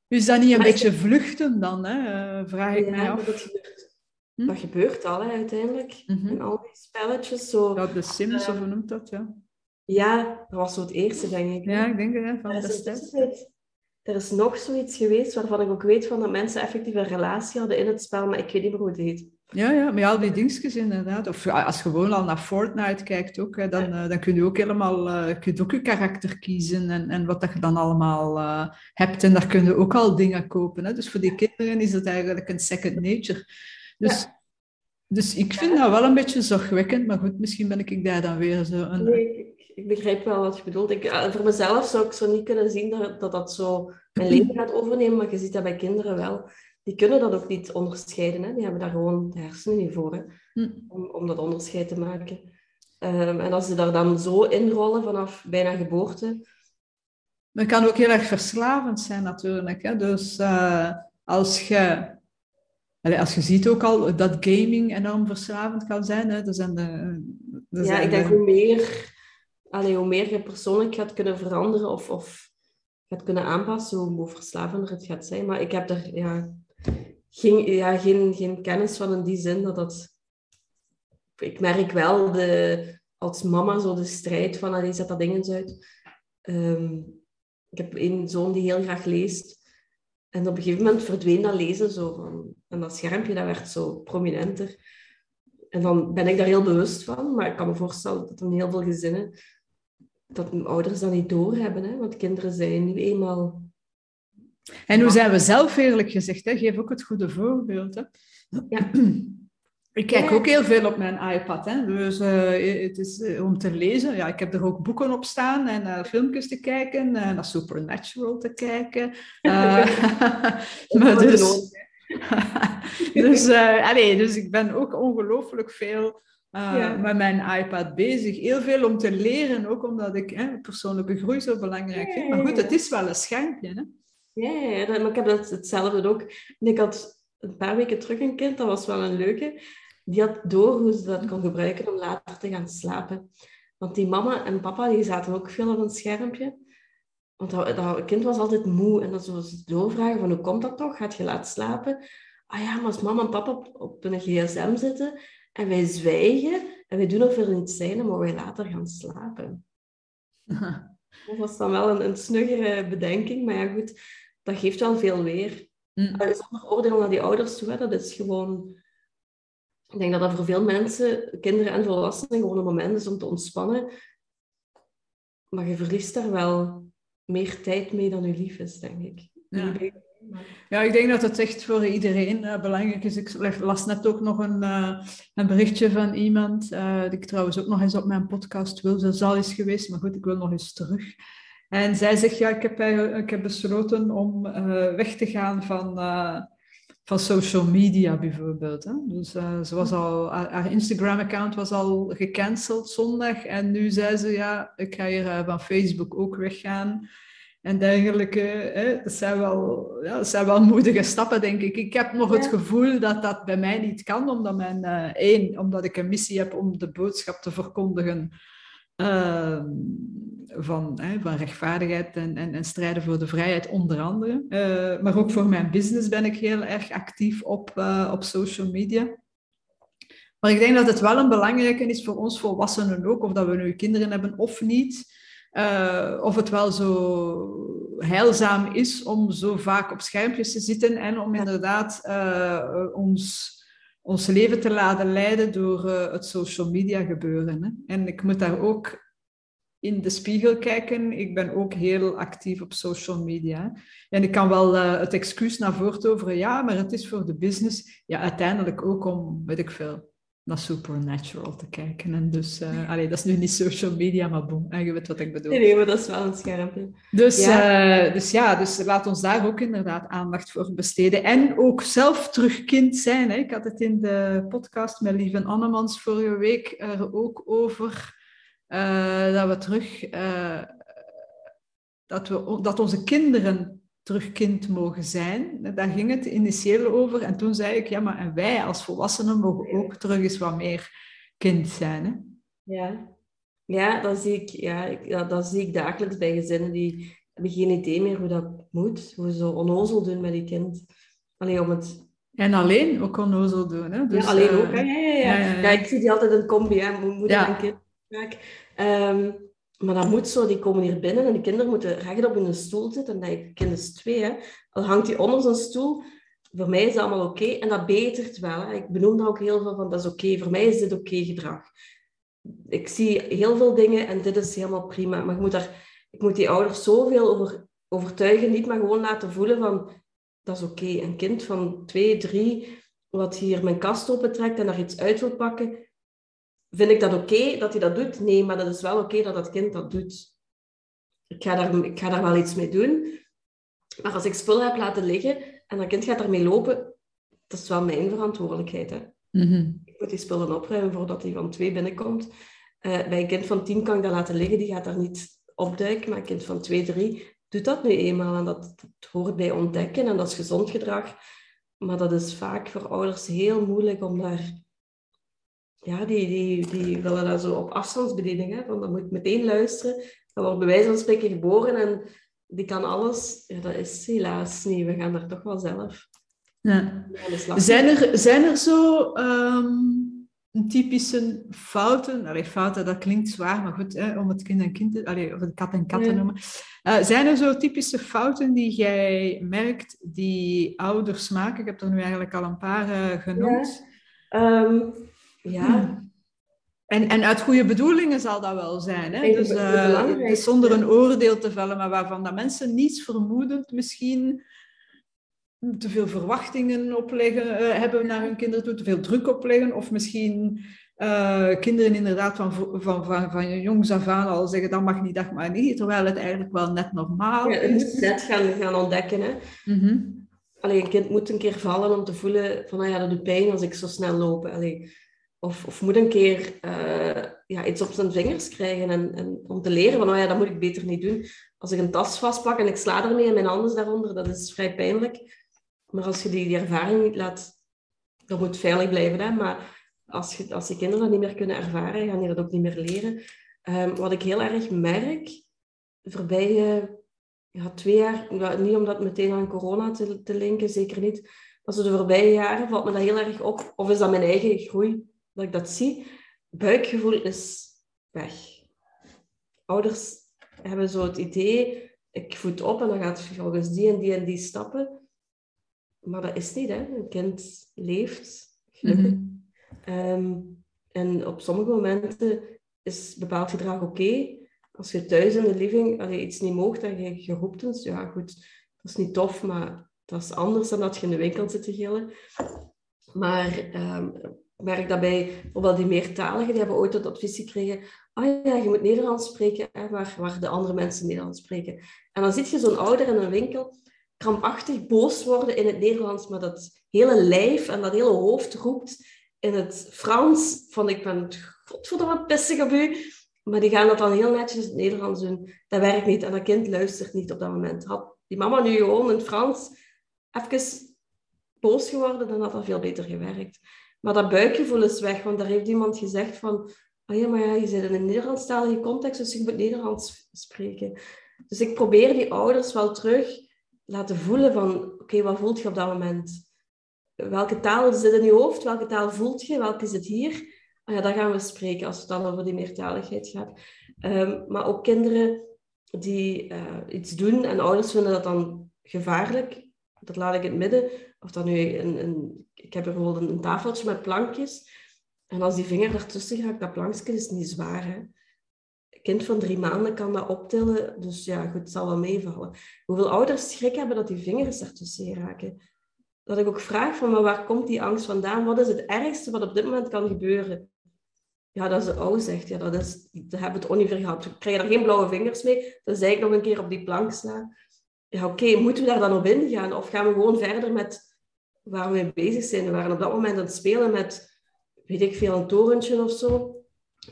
Is dat niet een maar beetje vluchten dan? Hè? vraag ik ja, mij af. Dat gebeurt, hm? dat gebeurt al hè, uiteindelijk. Mm -hmm. En al die spelletjes. Zo, ja, de Sims, of hoe noemt dat? Ja. Ja, dat was zo het eerste, denk ik. Ja, ik denk het, ja, van. Is, er is nog zoiets geweest waarvan ik ook weet van dat mensen effectief een relatie hadden in het spel, maar ik weet niet meer hoe het heet. Ja, ja, maar ja, al die dingetjes inderdaad. Of als je gewoon al naar Fortnite kijkt ook, hè, dan, uh, dan kun je ook helemaal uh, kun je ook je karakter kiezen en, en wat dat je dan allemaal uh, hebt. En daar kun je ook al dingen kopen. Hè. Dus voor die kinderen is het eigenlijk een second nature. Dus... Ja. Dus ik vind dat wel een beetje zorgwekkend, maar goed, misschien ben ik daar dan weer zo een... Nee, ik, begrijp wel wat je bedoelt. Ik, voor mezelf zou ik zo niet kunnen zien dat dat, dat zo mijn leven gaat overnemen, maar je ziet dat bij kinderen wel. Die kunnen dat ook niet onderscheiden. Hè? Die hebben daar gewoon de hersenen niet voor, hè? Hm. Om, om dat onderscheid te maken. Um, en als ze daar dan zo inrollen vanaf bijna geboorte... Dat kan ook heel erg verslavend zijn natuurlijk. Hè? Dus uh, als je als je ziet ook al dat gaming enorm verslavend kan zijn. Hè? Er zijn de, er ja, zijn ik denk de... hoe meer, allee, hoe meer je persoonlijk gaat kunnen veranderen of, of gaat kunnen aanpassen, hoe, hoe verslavender het gaat zijn. Maar ik heb er ja, geen, ja, geen, geen kennis van in die zin dat dat... Ik merk wel de, als mama zo de strijd van, allee, zet dat dingen uit. Um, ik heb een zoon die heel graag leest. En op een gegeven moment verdween dat lezen zo van... En dat schermpje, dat werd zo prominenter. En dan ben ik daar heel bewust van. Maar ik kan me voorstellen dat in heel veel gezinnen... Dat mijn ouders dat niet doorhebben. Hè? Want kinderen zijn nu eenmaal... En hoe zijn we zelf, eerlijk gezegd? Hè? Geef ook het goede voorbeeld. Hè? Ja. Ik kijk ook heel veel op mijn iPad. Hè? Dus uh, het is uh, om te lezen. Ja, ik heb er ook boeken op staan en uh, filmpjes te kijken. En naar Supernatural te kijken. maar dus, dus, allez, dus ik ben ook ongelooflijk veel ja. met mijn iPad bezig. Heel veel om te leren, ook omdat ik persoonlijke groei zo belangrijk vind. Maar goed, het is wel een schermpje. Hè? Ja, maar ik heb dat hetzelfde ook. Ik had een paar weken terug een kind, dat was wel een leuke die had door hoe ze dat kon gebruiken om later te gaan slapen. Want die mama en papa die zaten ook veel op een schermpje. Want dat, dat kind was altijd moe. En dan zo ze doorvragen van hoe komt dat toch? Gaat je laten slapen? Ah ja, maar als mama en papa op, op een gsm zitten en wij zwijgen en wij doen of er niet zijn, mogen wij later gaan slapen. Dat was dan wel een, een snuggere bedenking. Maar ja, goed, dat geeft wel veel weer. Mm. Zonder oordeel naar die ouders toe, hè. dat is gewoon ik denk dat dat voor veel mensen, kinderen en volwassenen, gewoon een moment is om te ontspannen. Maar je verliest daar wel meer tijd mee dan je lief is, denk ik. Ja. Ja, ik denk dat het echt voor iedereen uh, belangrijk is. Ik las net ook nog een, uh, een berichtje van iemand, uh, die ik trouwens ook nog eens op mijn podcast wil. Ze zal eens geweest, maar goed, ik wil nog eens terug. En zij zegt, ja, ik heb, ik heb besloten om weg te gaan van van social media bijvoorbeeld. Hè? Dus ze was al, haar Instagram-account was al gecanceld zondag en nu zei ze, ja, ik ga hier van Facebook ook weggaan en dergelijke. Hè? Dat, zijn wel, ja, dat zijn wel moedige stappen, denk ik. Ik heb nog het gevoel dat dat bij mij niet kan, omdat, mijn, uh, één, omdat ik een missie heb om de boodschap te verkondigen uh, van, hè, van rechtvaardigheid en, en, en, strijden voor de vrijheid, onder andere. Uh, maar ook voor mijn business ben ik heel erg actief op, uh, op social media. Maar ik denk dat het wel een belangrijke is voor ons volwassenen ook, of dat we nu kinderen hebben of niet. Uh, of het wel zo heilzaam is om zo vaak op schermpjes te zitten en om inderdaad ons ons leven te laten leiden door uh, het social media gebeuren. Hè. En ik moet daar ook in de spiegel kijken. Ik ben ook heel actief op social media. En ik kan wel uh, het excuus naar voren toveren, ja, maar het is voor de business. Ja, uiteindelijk ook om, weet ik veel, naar Supernatural te kijken. En dus, uh, allee, dat is nu niet social media, maar boem, je weet wat ik bedoel. Nee, nee, maar dat is wel een schermpje. Dus ja. Uh, dus ja, dus laat ons daar ook inderdaad aandacht voor besteden. En ook zelf terug kind zijn. Hè. Ik had het in de podcast met Lieve Annemans vorige week er ook over, uh, dat we terug... dat, we, dat onze kinderen terug kind mogen zijn. Daar ging het initieel over. En toen zei ik, ja, maar en wij als volwassenen mogen ook terug eens wat meer kind zijn. Hè? Ja. Ja, dat zie ik, ja, ik, dat zie ik dagelijks bij gezinnen die hebben geen idee meer hoe dat moet. Hoe ze onnozel doen met die kind. Alleen om het... En alleen ook onnozel doen. Hè? Dus, ja, alleen uh, ook. Ja, ja, ja. Ja, ja, ik zie die altijd een combi, hè. moeder en kind. Um, maar dat moet zo, die komen hier binnen en de kinderen moeten recht op hun stoel zitten. En dat ik, kind is twee, hè. Dan hangt hij onder zijn stoel. Voor mij is dat allemaal oké. En dat betert wel. Hè. Ik benoem dat ook heel veel van, dat is oké. Voor mij is dit oké gedrag. Ik zie heel veel dingen en dit is helemaal prima. Maar ik moet, daar, ik moet die ouders zoveel over overtuigen. Niet maar gewoon laten voelen van, dat is oké. Een kind van twee, drie, wat hier mijn kast opentrekt en daar iets uit wil pakken Vind ik dat oké dat hij dat doet? Nee, maar dat is wel oké dat dat kind dat doet. Ik ga, daar, ik ga daar wel iets mee doen. Maar als ik spul heb laten liggen en dat kind gaat ermee lopen, dat is wel mijn verantwoordelijkheid. Hè? Mm Ik moet die spullen opruimen voordat hij van twee binnenkomt. Uh, bij een kind van tien kan ik dat laten liggen, die gaat daar niet opduiken. Maar een kind van twee, drie doet dat nu eenmaal. En dat, dat hoort bij ontdekken en dat is gezond gedrag. Maar dat is vaak voor ouders heel moeilijk om daar ja, die, die, die willen dat zo op afstandsbediening. Hè? Van, dan moet meteen luisteren. Dat wordt bij wijze van spreken geboren en die kan alles. Ja, dat is helaas niet. We gaan er toch wel zelf. Ja. Zijn, er, zijn er zo um, typische fouten? Allee, fouten, dat klinkt zwaar, maar goed, hè, om het kind en kind, allee, of het kat en kat te noemen. Uh, zijn er zo typische fouten die jij merkt die ouders maken? Ik heb er nu eigenlijk al een paar uh, genoemd. Ja. Um, ja. Hmm. En, en uit goede bedoelingen zal dat wel zijn. Hè? Dus, uh, zonder een oordeel te vellen, maar waarvan dat mensen niets vermoedend misschien te veel verwachtingen opleggen, uh, hebben naar hun kinderen toe, te veel druk opleggen, of misschien uh, kinderen inderdaad van, van, van, van jongs af aan al zeggen dat mag niet, dat mag niet, terwijl het eigenlijk wel net normaal ja, is. moet net gaan, gaan ontdekken. Hè? Mm Allee, een kind moet een keer vallen om te voelen van, ah ja, dat doet pijn als ik zo snel loop. Allee, of, of moet een keer uh, ja, iets op zijn vingers krijgen. En, en om te leren van, oh ja, dat moet ik beter niet doen. Als ik een tas vastpak en ik sla ermee en mijn handen daaronder, dat is vrij pijnlijk. Maar als je die, die ervaring niet laat... Dat moet veilig blijven, hè. Maar als, je, als je kinderen dat niet meer kunnen ervaren, gaan die dat ook niet meer leren. Um, wat ik heel erg merk, de voorbije ja, twee jaar... Niet om dat meteen aan corona te, te linken, zeker niet. Maar de voorbije jaren valt me dat heel erg op. Of is dat mijn eigen groei? Dat ik dat zie, buikgevoel is weg. Ouders hebben zo het idee, ik voed op en dan gaat volgens die en die en die stappen. Maar dat is niet, hè. Een kind leeft gelukkig. Mm -hmm. en op sommige momenten is bepaald gedrag oké. Als je thuis in de living allee, iets niet moogt en je, je roept eens, ja goed, dat is niet tof, maar dat is anders dan dat je in de winkel zit te gillen. Maar um, ik merk dat bij bijvoorbeeld die meertaligen, die hebben ooit het advies gekregen, ah ja, je moet Nederlands spreken, hè, waar, waar de andere mensen Nederlands spreken. En dan zit je zo'n ouder in een winkel, krampachtig boos worden in het Nederlands, maar dat hele lijf en dat hele hoofd roept in het Frans, van ik ben godverdomme pissig op u. Maar die gaan dat dan heel netjes in het Nederlands doen. Dat werkt niet en dat kind luistert niet op dat moment. Had die mama nu gewoon in het Frans even boos geworden, dan had dat veel beter gewerkt. Maar dat buikgevoel is weg, want daar heeft iemand gezegd van... Oh ja, maar ja, je zit in een Nederlandstalige context, dus je moet Nederlands spreken. Dus ik probeer die ouders wel terug laten voelen van... Oké, wat voelt je op dat moment? Welke taal zit in je hoofd? Welke taal voelt je? Welke zit hier? Oh ja, daar gaan we spreken als het dan over die meertaligheid gaat. Um, maar ook kinderen die uh, iets doen en ouders vinden dat dan gevaarlijk. Dat laat ik in het midden. Of dat nu een, een ik heb bijvoorbeeld een tafeltje met plankjes. En als die vinger ertussen gaat, dat plankje is niet zwaar. Hè? Een kind van drie maanden kan dat optillen. Dus ja, goed, het zal wel meevallen. Hoeveel ouders schrik hebben dat die vingers ertussen raken? dat ik ook vraag van, maar waar komt die angst vandaan? Wat is het ergste wat op dit moment kan gebeuren? Ja, dat is de zegt. Ja, dat is, hebben het ongeveer gehad. We krijgen er geen blauwe vingers mee. Dan zei ik nog een keer op die plank slaan. Ja, oké, moeten we daar dan op ingaan? Of gaan we gewoon verder met waar we mee bezig zijn? We waren op dat moment aan het spelen met, weet ik veel, een torentje of zo.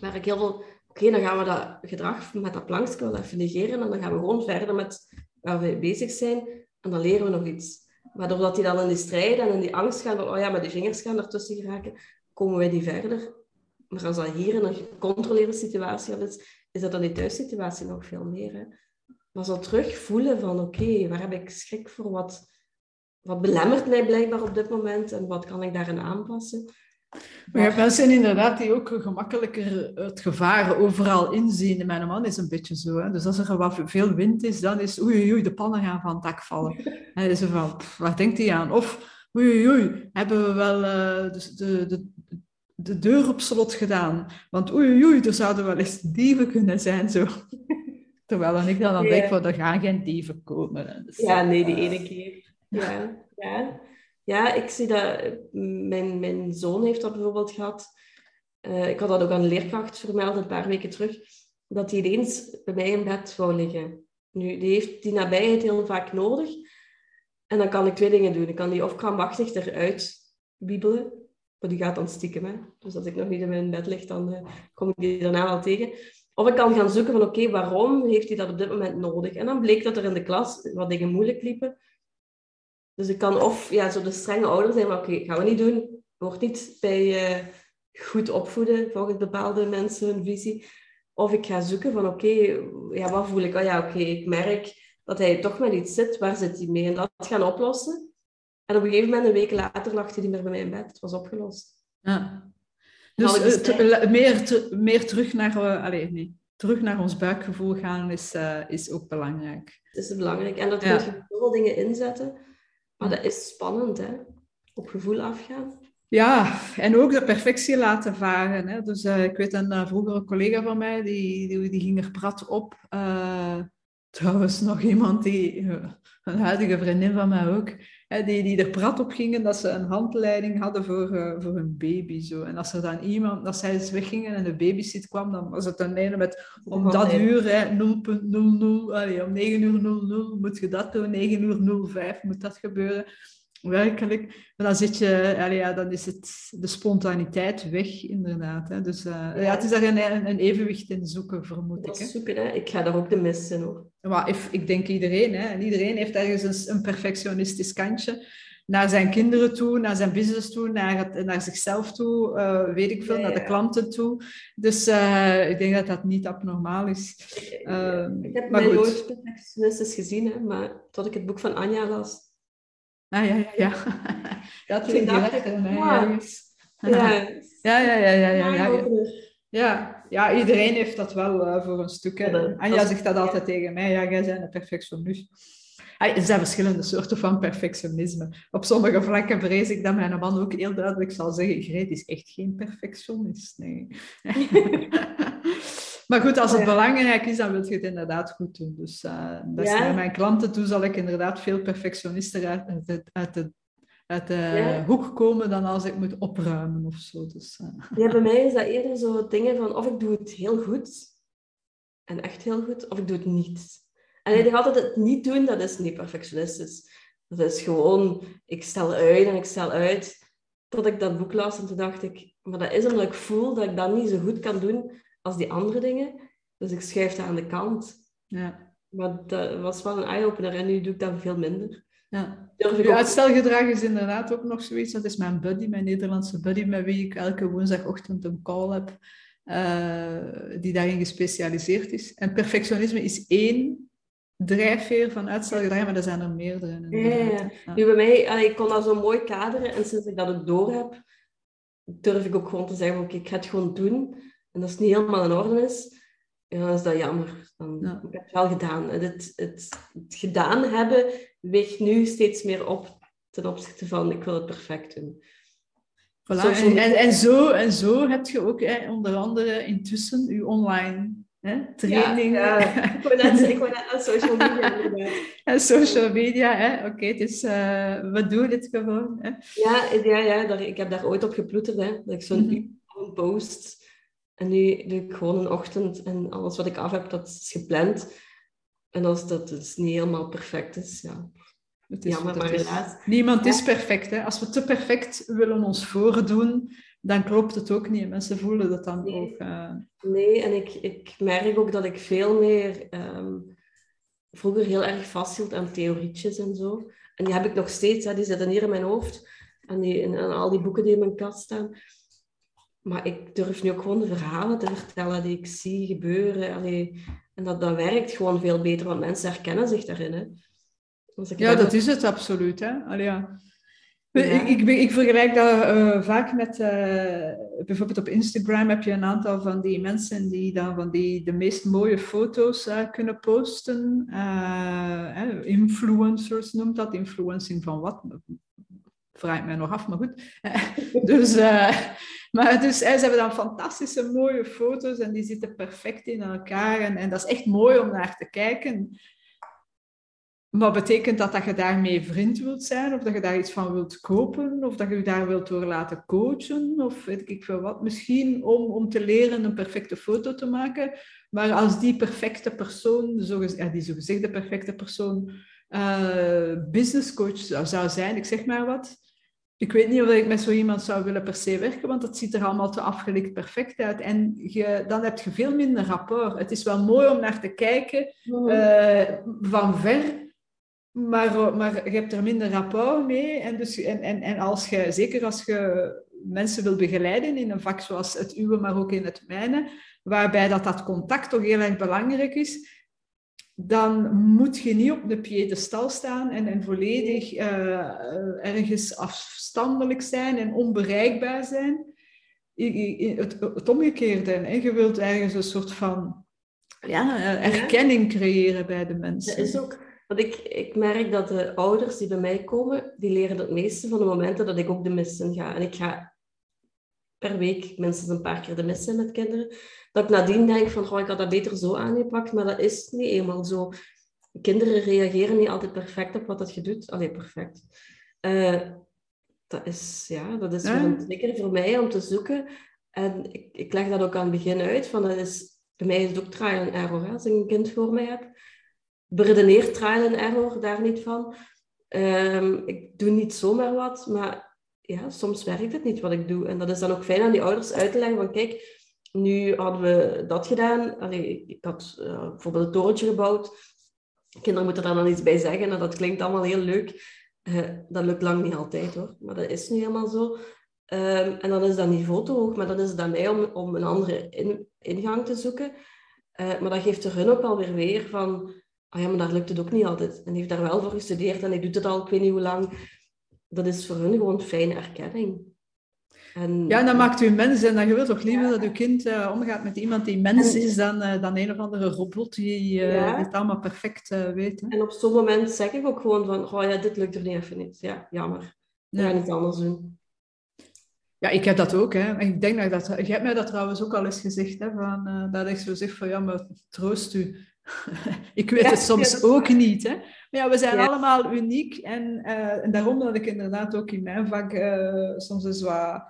Waar ik heel veel... Oké, dan gaan we dat gedrag met dat plankje wel even negeren. En dan gaan we gewoon verder met waar we bezig zijn. En dan leren we nog iets. Maar doordat die dan in die strijd en in die angst gaan, van, oh ja, maar die vingers gaan ertussen geraken, komen wij die verder. Maar als dat hier in een gecontroleerde situatie is, is dat dan die thuissituatie nog veel meer. Hè? Maar zo terug voelen van, oké, waar heb ik schrik voor? Wat, wat belemmert mij blijkbaar op dit moment? En wat kan ik daarin aanpassen? Maar je hebt mensen inderdaad die ook gemakkelijker het gevaar overal inzien. Mijn man is een beetje zo. Hè? Dus als er wat veel wind is, dan is oei, oei, de pannen gaan van het dak vallen. En is er van, pff, waar denkt hij aan? Of oei, oei, hebben we wel uh, de, de, de, deur op slot gedaan? Want oei, oei, er zouden wel eens dieven kunnen zijn. Zo. Terwijl dan ik dan, dan denk van, er gaan geen dieven komen. Dus, ja, nee, die ene keer. Ja, ja. Ja, ik zie dat... Mijn, mijn zoon heeft dat bijvoorbeeld gehad. Uh, ik had dat ook aan de leerkracht vermeld een paar weken terug. Dat hij ineens bij mij in bed wou liggen. Nu, die heeft die nabijheid heel vaak nodig. En dan kan ik twee dingen doen. Ik kan die of krampachtig eruit wiebelen. Maar die gaat dan stiekem. Hè? Dus als ik nog niet in mijn bed lig, dan uh, kom ik die daarna wel tegen. Of ik kan gaan zoeken van, oké, waarom heeft hij dat op dit moment nodig? En dan bleek dat er in de klas wat dingen moeilijk liepen. Dus ik kan of ja, zo de strenge ouder zijn, maar oké, gaan we niet doen. Hoort niet bij uh, goed opvoeden volgens bepaalde mensen hun visie. Of ik ga zoeken van oké, ja, wat voel ik? Oh ja, oké, ik merk dat hij toch met iets zit. Waar zit hij mee? En dat gaan oplossen. En op een gegeven moment, een week later, lag hij niet meer bij mij in bed. Het was opgelost. Ja. Dus uh, meer, meer terug naar... Uh, allez, nee. Terug naar ons buikgevoel gaan is, is ook belangrijk. Het is belangrijk. En dat ja. kun je veel dingen inzetten. Maar dat is spannend, hè? Op gevoel afgaan. Ja, en ook de perfectie laten varen. Hè? Dus uh, ik weet een uh, vroegere collega van mij, die, die, die ging er prat op. Uh, trouwens, nog iemand die, een huidige vriendin van mij ook, hè, die, die er prat op gingen dat ze een handleiding hadden voor, voor hun baby. Zo. En als er dan iemand, als zij eens weggingen en de babysit kwam, dan was het een ene met om dat uur, 0.00, om 9 uur 00 moet je dat doen, 9 uur 05 moet dat gebeuren werkelijk. Maar dan zit je, ja, dan is het de spontaniteit weg, inderdaad. Hè. Dus uh, ja. ja. het is daar een, een, evenwicht in zoeken, vermoed ik. Hè. Zoeken, hè. Ik ga daar ook de mis in, hoor. Maar if, ik denk iedereen, hè. En iedereen heeft ergens een, een, perfectionistisch kantje. Naar zijn kinderen toe, naar zijn business toe, naar, naar zichzelf toe, uh, weet ik veel, ja, naar de klanten toe. Dus uh, ik denk dat dat niet abnormaal is. ik heb maar mij nooit perfectionistisch gezien, hè, maar tot ik het boek van Anja las, Ah, ja, ja, ja. Dat vind ik echt een ja. Ja. ja, ja, ja, ja, ja, ja. Iedereen heeft dat wel uh, voor een stuk. Hè. Anja zegt dat altijd tegen mij. Ja, jij bent een perfectionist. Er zijn verschillende soorten van perfectionisme. Op sommige vlakken vrees ik dat mijn man ook heel duidelijk zal zeggen: Greet is echt geen perfectionist. Nee. Maar goed, als het belangrijk is, dan wil je het inderdaad goed doen. Dus uh, dat ja. mijn klanten toe zal ik inderdaad veel perfectionister uit, uit, de, uit de, uit de hoek komen dan als ik moet opruimen of zo. Dus, uh. Ja, bij mij is dat eerder zo dingen van of ik doe het heel goed, en echt heel goed, of ik doe het niet. En ik denk altijd, het niet doen, dat is niet perfectionistisch. Dat is gewoon, ik stel uit en ik stel uit. Tot ik dat boek las en toen dacht ik, maar dat is omdat ik voel dat ik dat niet zo goed kan doen als die andere dingen. Dus ik schuif dat aan de kant. Ja. Maar dat was wel een eye-opener en nu doe ik dat veel minder. Ja. Uw uitstelgedrag is inderdaad ook nog zoiets. Dat is mijn buddy, mijn Nederlandse buddy, met wie ik elke woensdagochtend een call heb, uh, die daarin gespecialiseerd is. En perfectionisme is één drijfveer van uitstelgedrag, maar er zijn er meerdere. Ja, ja. Nu bij mij, ik kon dat zo mooi kaderen en sinds ik dat ook door heb, durf ik ook gewoon te zeggen, oké, ik ga het gewoon doen en dat het niet helemaal in orde is, ja, dan is dat jammer. Dan heb ik het wel gedaan. Het, het, het, gedaan hebben weegt nu steeds meer op ten opzichte van ik wil het perfect doen. Voilà. En, en, en, zo, en zo heb je ook hè, onder andere intussen je online Hè? Training. Ja, Ik wou net, ik wou net aan social media en social media, hè? oké, dus uh, we doen het gewoon. Hè? Ja, ja, ja daar, ik heb daar ooit op geploeterd, hè, dat ik zo'n mm -hmm. post en nu doe ik gewoon een ochtend en alles wat ik af heb, dat is gepland. En als dat dus niet helemaal perfect is, ja, het is, jammer, maar helaas. Niemand is perfect. Hè? Als we te perfect willen ons voordoen, dan klopt het ook niet. Mensen voelen dat dan nee. ook. Uh... Nee, en ik, ik merk ook dat ik veel meer um, vroeger heel erg vasthield aan theorietjes en zo. En die heb ik nog steeds, hè, die zitten hier in mijn hoofd. En, die, en, en al die boeken die in mijn kast staan. Maar ik durf nu ook gewoon de verhalen te vertellen die ik zie gebeuren. Allee, en dat, dat werkt gewoon veel beter, want mensen herkennen zich daarin. Hè. ja, dat is het absoluut. Hè? Allee, ja. Ja. Ik, ik, ik, vergelijk dat uh, vaak met, uh, bijvoorbeeld op Instagram heb je een aantal van die mensen die dan van die de meest mooie foto's uh, kunnen posten. influencers noemt dat, influencing van wat? Vraag ik mij nog af, maar goed. dus, maar dus, ze hebben dan fantastische mooie foto's en die zitten perfect in elkaar. En, en dat is echt mooi om naar te kijken. Maar betekent dat dat je daarmee vriend wilt zijn, of dat je daar iets van wilt kopen, of dat je je daar wilt door laten coachen, of weet ik veel wat. Misschien om, om te leren een perfecte foto te maken. Maar als die perfecte persoon, ja, die zogezegde perfecte persoon, uh, business coach zou, zou zijn, ik zeg maar wat. Ik weet niet of ik met zo iemand zou willen per se werken, want dat ziet er allemaal te afgelikt perfect uit. En je, dan heb je veel minder rapport. Het is wel mooi om naar te kijken uh, van ver, maar, maar je hebt er minder rapport mee. En, dus, en, en, en als je, zeker als je mensen wil begeleiden in een vak zoals het uwe, maar ook in het mijne, waarbij dat, dat contact toch heel erg belangrijk is, dan moet je niet op de piedestal staan en, en volledig uh, ergens afstandelijk zijn en onbereikbaar zijn. Het, het omgekeerde. Hè? Je wilt ergens een soort van ja, erkenning creëren bij de mensen. Dat is ook want ik, ik merk dat de ouders die bij mij komen, die leren het meeste van de momenten dat ik ook de mis in ga. En ik ga per week minstens een paar keer de mis in met kinderen. Dat ik nadien denk van, goh, ik had dat beter zo aangepakt, maar dat is niet eenmaal zo. Kinderen reageren niet altijd perfect op wat dat je doet. Allee, perfect. Uh, dat is, ja, dat is ja. zeker voor mij om te zoeken. En ik, ik leg dat ook aan het begin uit, van dat is, bij mij is het ook trial and error. Hè, als ik een kind voor mij heb, beredeneer trial and error daar niet van. Um, ik doe niet zomaar wat, maar ja, soms werkt het niet wat ik doe. En dat is dan ook fijn aan die ouders uit te leggen van kijk, nu hadden we dat gedaan. Allee, ik had uh, bijvoorbeeld een torentje gebouwd. Kinderen moeten daar dan iets bij zeggen en dat klinkt allemaal heel leuk. Uh, dat lukt lang niet altijd hoor, maar dat is nu helemaal zo. Um, en dan is dat niveau te hoog, maar dan is het aan mij om, om een andere in, ingang te zoeken. Uh, maar dat geeft er hun ook alweer weer van ah ja, maar daar lukt het ook niet altijd. En heeft daar wel voor gestudeerd en hij doet het al, ik weet niet hoe lang. Dat is voor hun gewoon fijne erkenning. En, ja, dat maakt u mens. En dan je wilt toch liever ja. dat uw kind uh, omgaat met iemand die mens is dan, uh, dan een of andere robot die uh, ja. het allemaal perfect weet. Hè? En op zo'n moment zeg ik ook gewoon van, oh ja, dit lukt er niet even niet. Ja, jammer. We gaan iets anders doen. Ja, ik heb dat ook. Hè. Ik denk dat, dat je hebt mij dat trouwens ook al eens gezegd, hè, van, dat ik zo zeg van, ja, maar troost u. ik weet het soms ook niet. Hè? Maar ja, we zijn allemaal uniek. En, uh, en daarom dat ik inderdaad ook in mijn vak uh, soms eens wat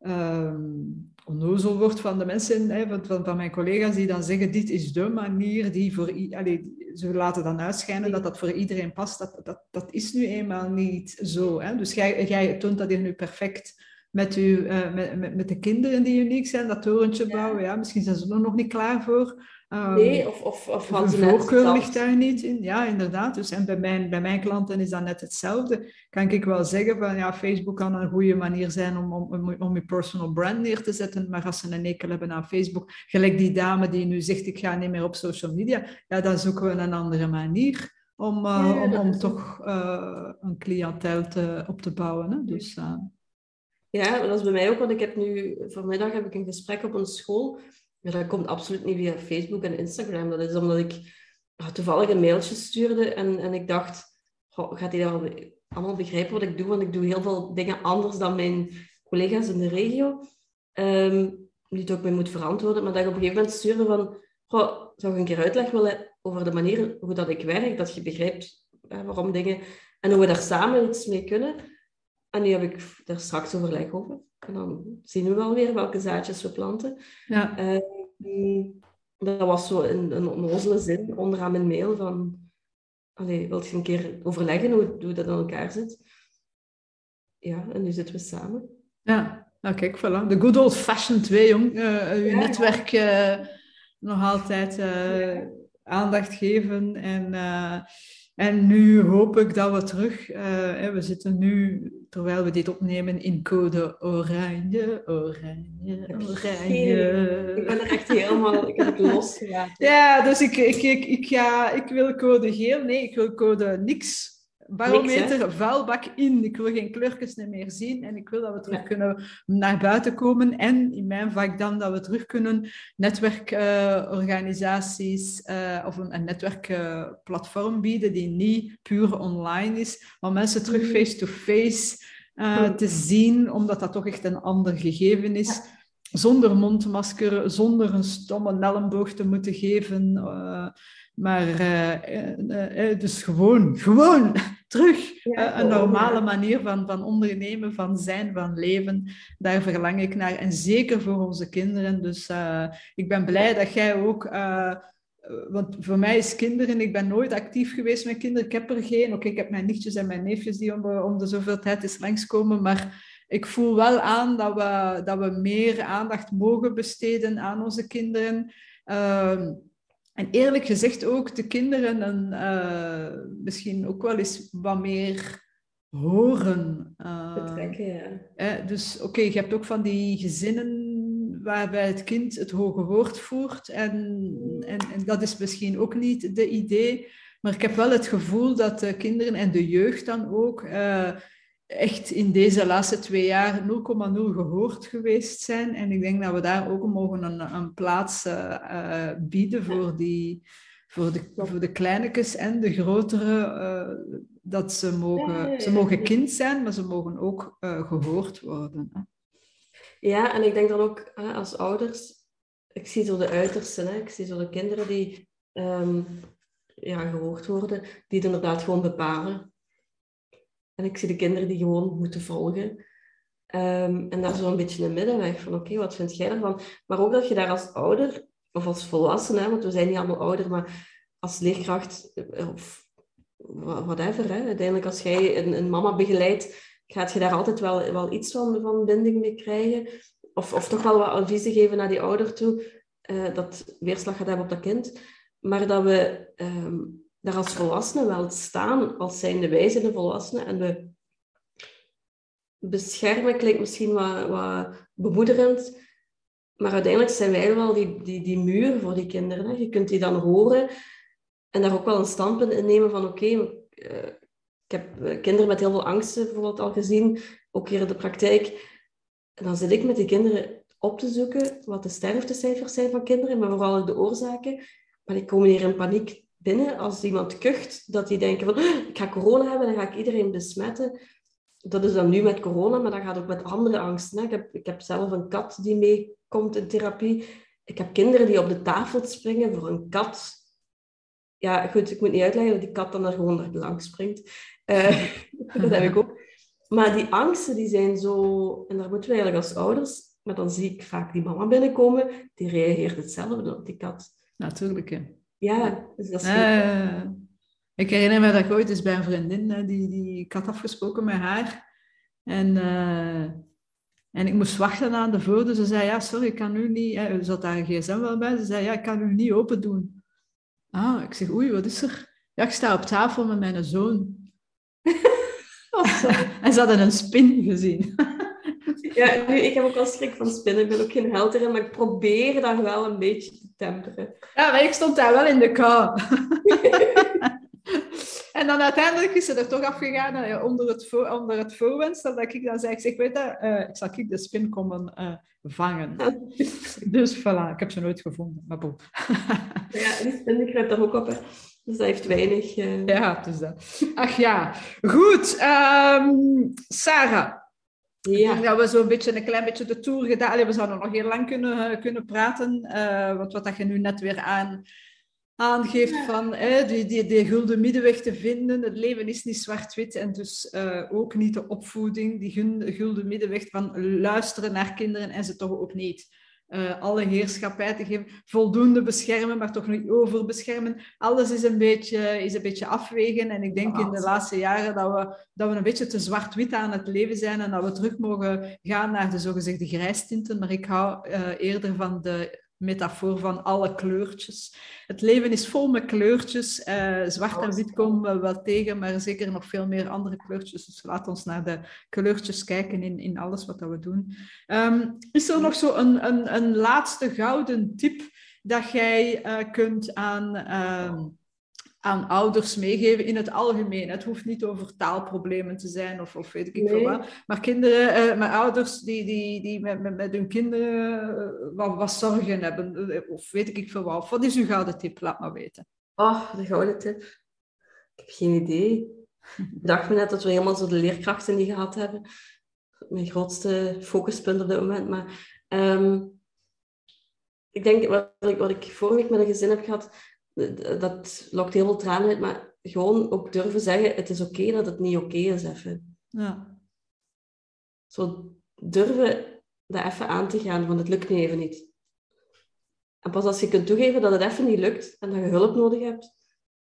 um, onnozel word van de mensen, hè, van, van, van, mijn collega's, die dan zeggen, dit is de manier die voor... Allee, ze laten dan uitschijnen dat dat voor iedereen past. Dat, dat, dat is nu eenmaal niet zo. Hè? Dus jij, jij toont dat hier nu perfect met, u, uh, met, met, de kinderen die uniek zijn, dat torentje bouwen. Ja, misschien zijn ze er nog niet klaar voor. Um, nee, of, of, of hadden ze voorkeur ligt daar niet in. Ja, inderdaad. Dus, en bij mijn, bij mijn klanten is dat net hetzelfde. Kan ik wel zeggen van ja, Facebook kan een goede manier zijn om, om, om je personal brand neer te zetten. Maar als ze een ekel hebben aan Facebook, gelijk die dame die nu zegt ik ga niet meer op social media, ja, dan zoeken we een andere manier om, uh, ja, om, om toch uh, een cliëntel te, op te bouwen. Hè? Dus, uh, ja, dat is bij mij ook, want ik heb nu vanmiddag heb ik een gesprek op een school ja, dat komt absoluut niet via Facebook en Instagram. Dat is omdat ik toevallig een mailtje stuurde en, en ik dacht, gaat hij dat allemaal begrijpen wat ik doe? Want ik doe heel veel dingen anders dan mijn collega's in de regio. Um, niet ook mee moet verantwoorden, maar dat ik op een gegeven moment stuurde van, Goh, zou ik een keer uitleg willen over de manier hoe dat ik werk, dat je begrijpt waarom dingen... En hoe we daar samen iets mee kunnen. En nu heb ik daar straks overleg over. En dan zien we wel weer welke zaadjes we planten. Ja. Ehm, dat was zo een, een onnozele zin onderaan mijn mail van... Allee, wil je een keer overleggen hoe, hoe dat aan elkaar zit? Ja, en nu zitten we samen. Ja, nou kijk, voilà. De good old-fashioned way, jong. Uh, uw netwerk uh, nog altijd aandacht geven en en nu hoop ik dat we terug, uh, we zitten nu, terwijl we dit opnemen, in code oranje, oranje, oranje. Ik ben er echt helemaal, ik heb het losgelaten. Ja, dus ik, ik, ik, ik, ja, ik wil code geel, nee, ik wil code niks barometer, vuilbak in. Ik wil geen kleurtjes meer zien en ik wil dat we terug kunnen naar buiten komen. En in mijn vak dan dat we terug kunnen netwerkorganisaties uh, of een, een netwerkplatform bieden die niet puur online is, maar mensen terug mm. face-to-face uh, te zien, omdat dat toch echt een ander gegeven is. Zonder mondmasker, zonder een stomme elleboog te moeten geven. Uh, maar uh, uh, dus gewoon, gewoon terug een normale manier van, van ondernemen, van zijn, van leven. Daar verlang ik naar. En zeker voor onze kinderen. Dus ik ben blij dat jij ook want voor mij is kinderen, ik ben nooit actief geweest met kinderen. Ik heb er geen. Oké, ik heb mijn nichtjes en mijn neefjes die om, om de zoveel tijd eens langskomen. Maar ik voel wel aan dat we, dat we meer aandacht mogen besteden aan onze kinderen. Uh, en eerlijk gezegd ook de kinderen en, uh, misschien ook wel eens wat meer horen. Uh, Betrekken, ja. Eh, dus oké, je hebt ook van die gezinnen waarbij het kind het hoge woord voert. En, en, en dat is misschien ook niet de idee. Maar ik heb wel het gevoel dat de kinderen en de jeugd dan ook uh, echt in deze laatste twee jaar 0,0 gehoord geweest zijn. En ik denk dat we daar ook mogen een, een plaats uh, bieden voor, die, voor, de, voor de kleinetjes en de grotere. Uh, dat ze mogen, ze mogen kind zijn, maar ze mogen ook gehoord worden. Hè. Ja, en ik denk dan ook als ouders, ik zie zo de uitersten, hè, ik zie zo de kinderen die um, ja, gehoord worden, die het inderdaad gewoon bepalen en ik zie de kinderen die gewoon moeten volgen. Um, en daar zo een beetje een middenweg van, oké, wat vind jij ervan? Maar ook dat je daar als ouder, of als volwassene, want we zijn niet allemaal ouder, maar als leerkracht, eh, of whatever, hè, uiteindelijk als jij een, een mama begeleidt, gaat je daar altijd wel, wel iets van, van binding mee krijgen. Of, of toch wel wat adviezen geven naar die ouder toe, uh, dat weerslag gaat hebben op dat kind. Maar dat we um, daar als volwassenen wel staan, als zijnde wij zijn de volwassenen. En we beschermen klinkt misschien wat, wat bemoederend, maar uiteindelijk zijn wij wel die, die, die muur voor die kinderen. Hè. Je kunt die dan horen en daar ook wel een standpunt in nemen van oké, eh, ik heb eh, kinderen met heel veel angsten bijvoorbeeld al gezien, ook hier in de praktijk. En dan zit ik met die kinderen op te zoeken wat de sterftecijfers zijn van kinderen, maar vooral de oorzaken. Maar die komen hier in paniek als iemand kucht, dat die denken van ik ga corona hebben, dan ga ik iedereen besmetten. Dat is dan nu met corona, maar dat gaat ook met andere angsten. Hè. Ik, heb, ik heb zelf een kat die meekomt in therapie. Ik heb kinderen die op de tafel springen voor een kat. Ja, goed, ik moet niet uitleggen dat die kat dan er gewoon langs springt. Uh, dat heb ik ook. Maar die angsten, die zijn zo... En daar moeten we eigenlijk als ouders... Maar dan zie ik vaak die mama binnenkomen, die reageert hetzelfde op die kat. Natuurlijk, hè. Ja, dus dat is uh, Ik herinner me dat ik ooit eens bij een vriendin, die, die, ik had afgesproken met haar. En, uh, en ik moest wachten aan de voordeur. Ze zei, ja, sorry, ik kan nu niet... Uh, er zat daar een gsm wel bij. Ze zei, ja, ik kan nu niet open doen. Ah, ik zeg, oei, wat is er? Ja, ik sta op tafel met mijn zoon. en ze hadden een spin gezien. Ja, nu, ik heb ook al schrik van spinnen. Ik ben ook geen held erin, maar ik probeer daar wel een beetje te temperen. Ja, maar ik stond daar wel in de kou. en dan uiteindelijk is ze er toch afgegaan uh, onder, het voor, onder het voorwens. Dat ik dan zei, ik zeg, weet uh, ik zal ik de spin komen uh, vangen. dus voilà, ik heb ze nooit gevonden. Maar bon. ja, die spin die kruipt daar ook op, hè. Dus dat heeft weinig... Ja, dus dat. Ach ja. Goed. Um, Sarah. Ja. Ik denk dat we zo'n beetje een klein beetje de tour gedaan hebben. We zouden nog heel lang kunnen, eh, kunnen praten. Uh, wat, wat dat je nu net weer aan, aangeeft van die, die, die gulden middenweg te vinden. Het leven is niet zwart-wit en dus uh, ook niet de opvoeding. Die gulden middenweg van luisteren naar kinderen en ze toch ook niet uh, alle heerschappij te geven, voldoende beschermen, maar toch niet overbeschermen. Alles is een beetje, is een beetje afwegen. En ik denk in de laatste jaren dat we, dat we een beetje te zwart-wit aan het leven zijn en dat we terug mogen gaan naar de zogezegde grijstinten. Maar ik hou uh, eerder van de metafoor van alle kleurtjes. Het leven is vol met kleurtjes. Uh, zwart en wit komen we wel tegen, maar zeker nog veel meer andere kleurtjes. Dus laat ons naar de kleurtjes kijken in, in alles wat dat we doen. Um, is er nog zo een, een, een laatste gouden tip dat jij uh, kunt aan... Aan ouders meegeven in het algemeen. Het hoeft niet over taalproblemen te zijn of, of weet ik nee. veel wat. Maar kinderen, uh, met ouders die, die, die met, met, met hun kinderen uh, wat, wat, zorgen hebben, uh, of weet ik veel wat. Wat is uw gouden tip? Laat maar weten. Oh, de gouden tip. Ik heb geen idee. Ik dacht me net dat we helemaal zo de leerkrachten die gehad hebben. Mijn grootste focuspunt op dit moment. Maar um, ik denk, wat ik, wat ik vorige week met een gezin heb gehad, dat lokt heel veel tranen uit, maar gewoon ook durven zeggen, het is oké dat het niet oké is even. Ja. Zo durven dat even aan te gaan, want het lukt nu even niet. En pas als je kunt toegeven dat het even niet lukt en dat je hulp nodig hebt,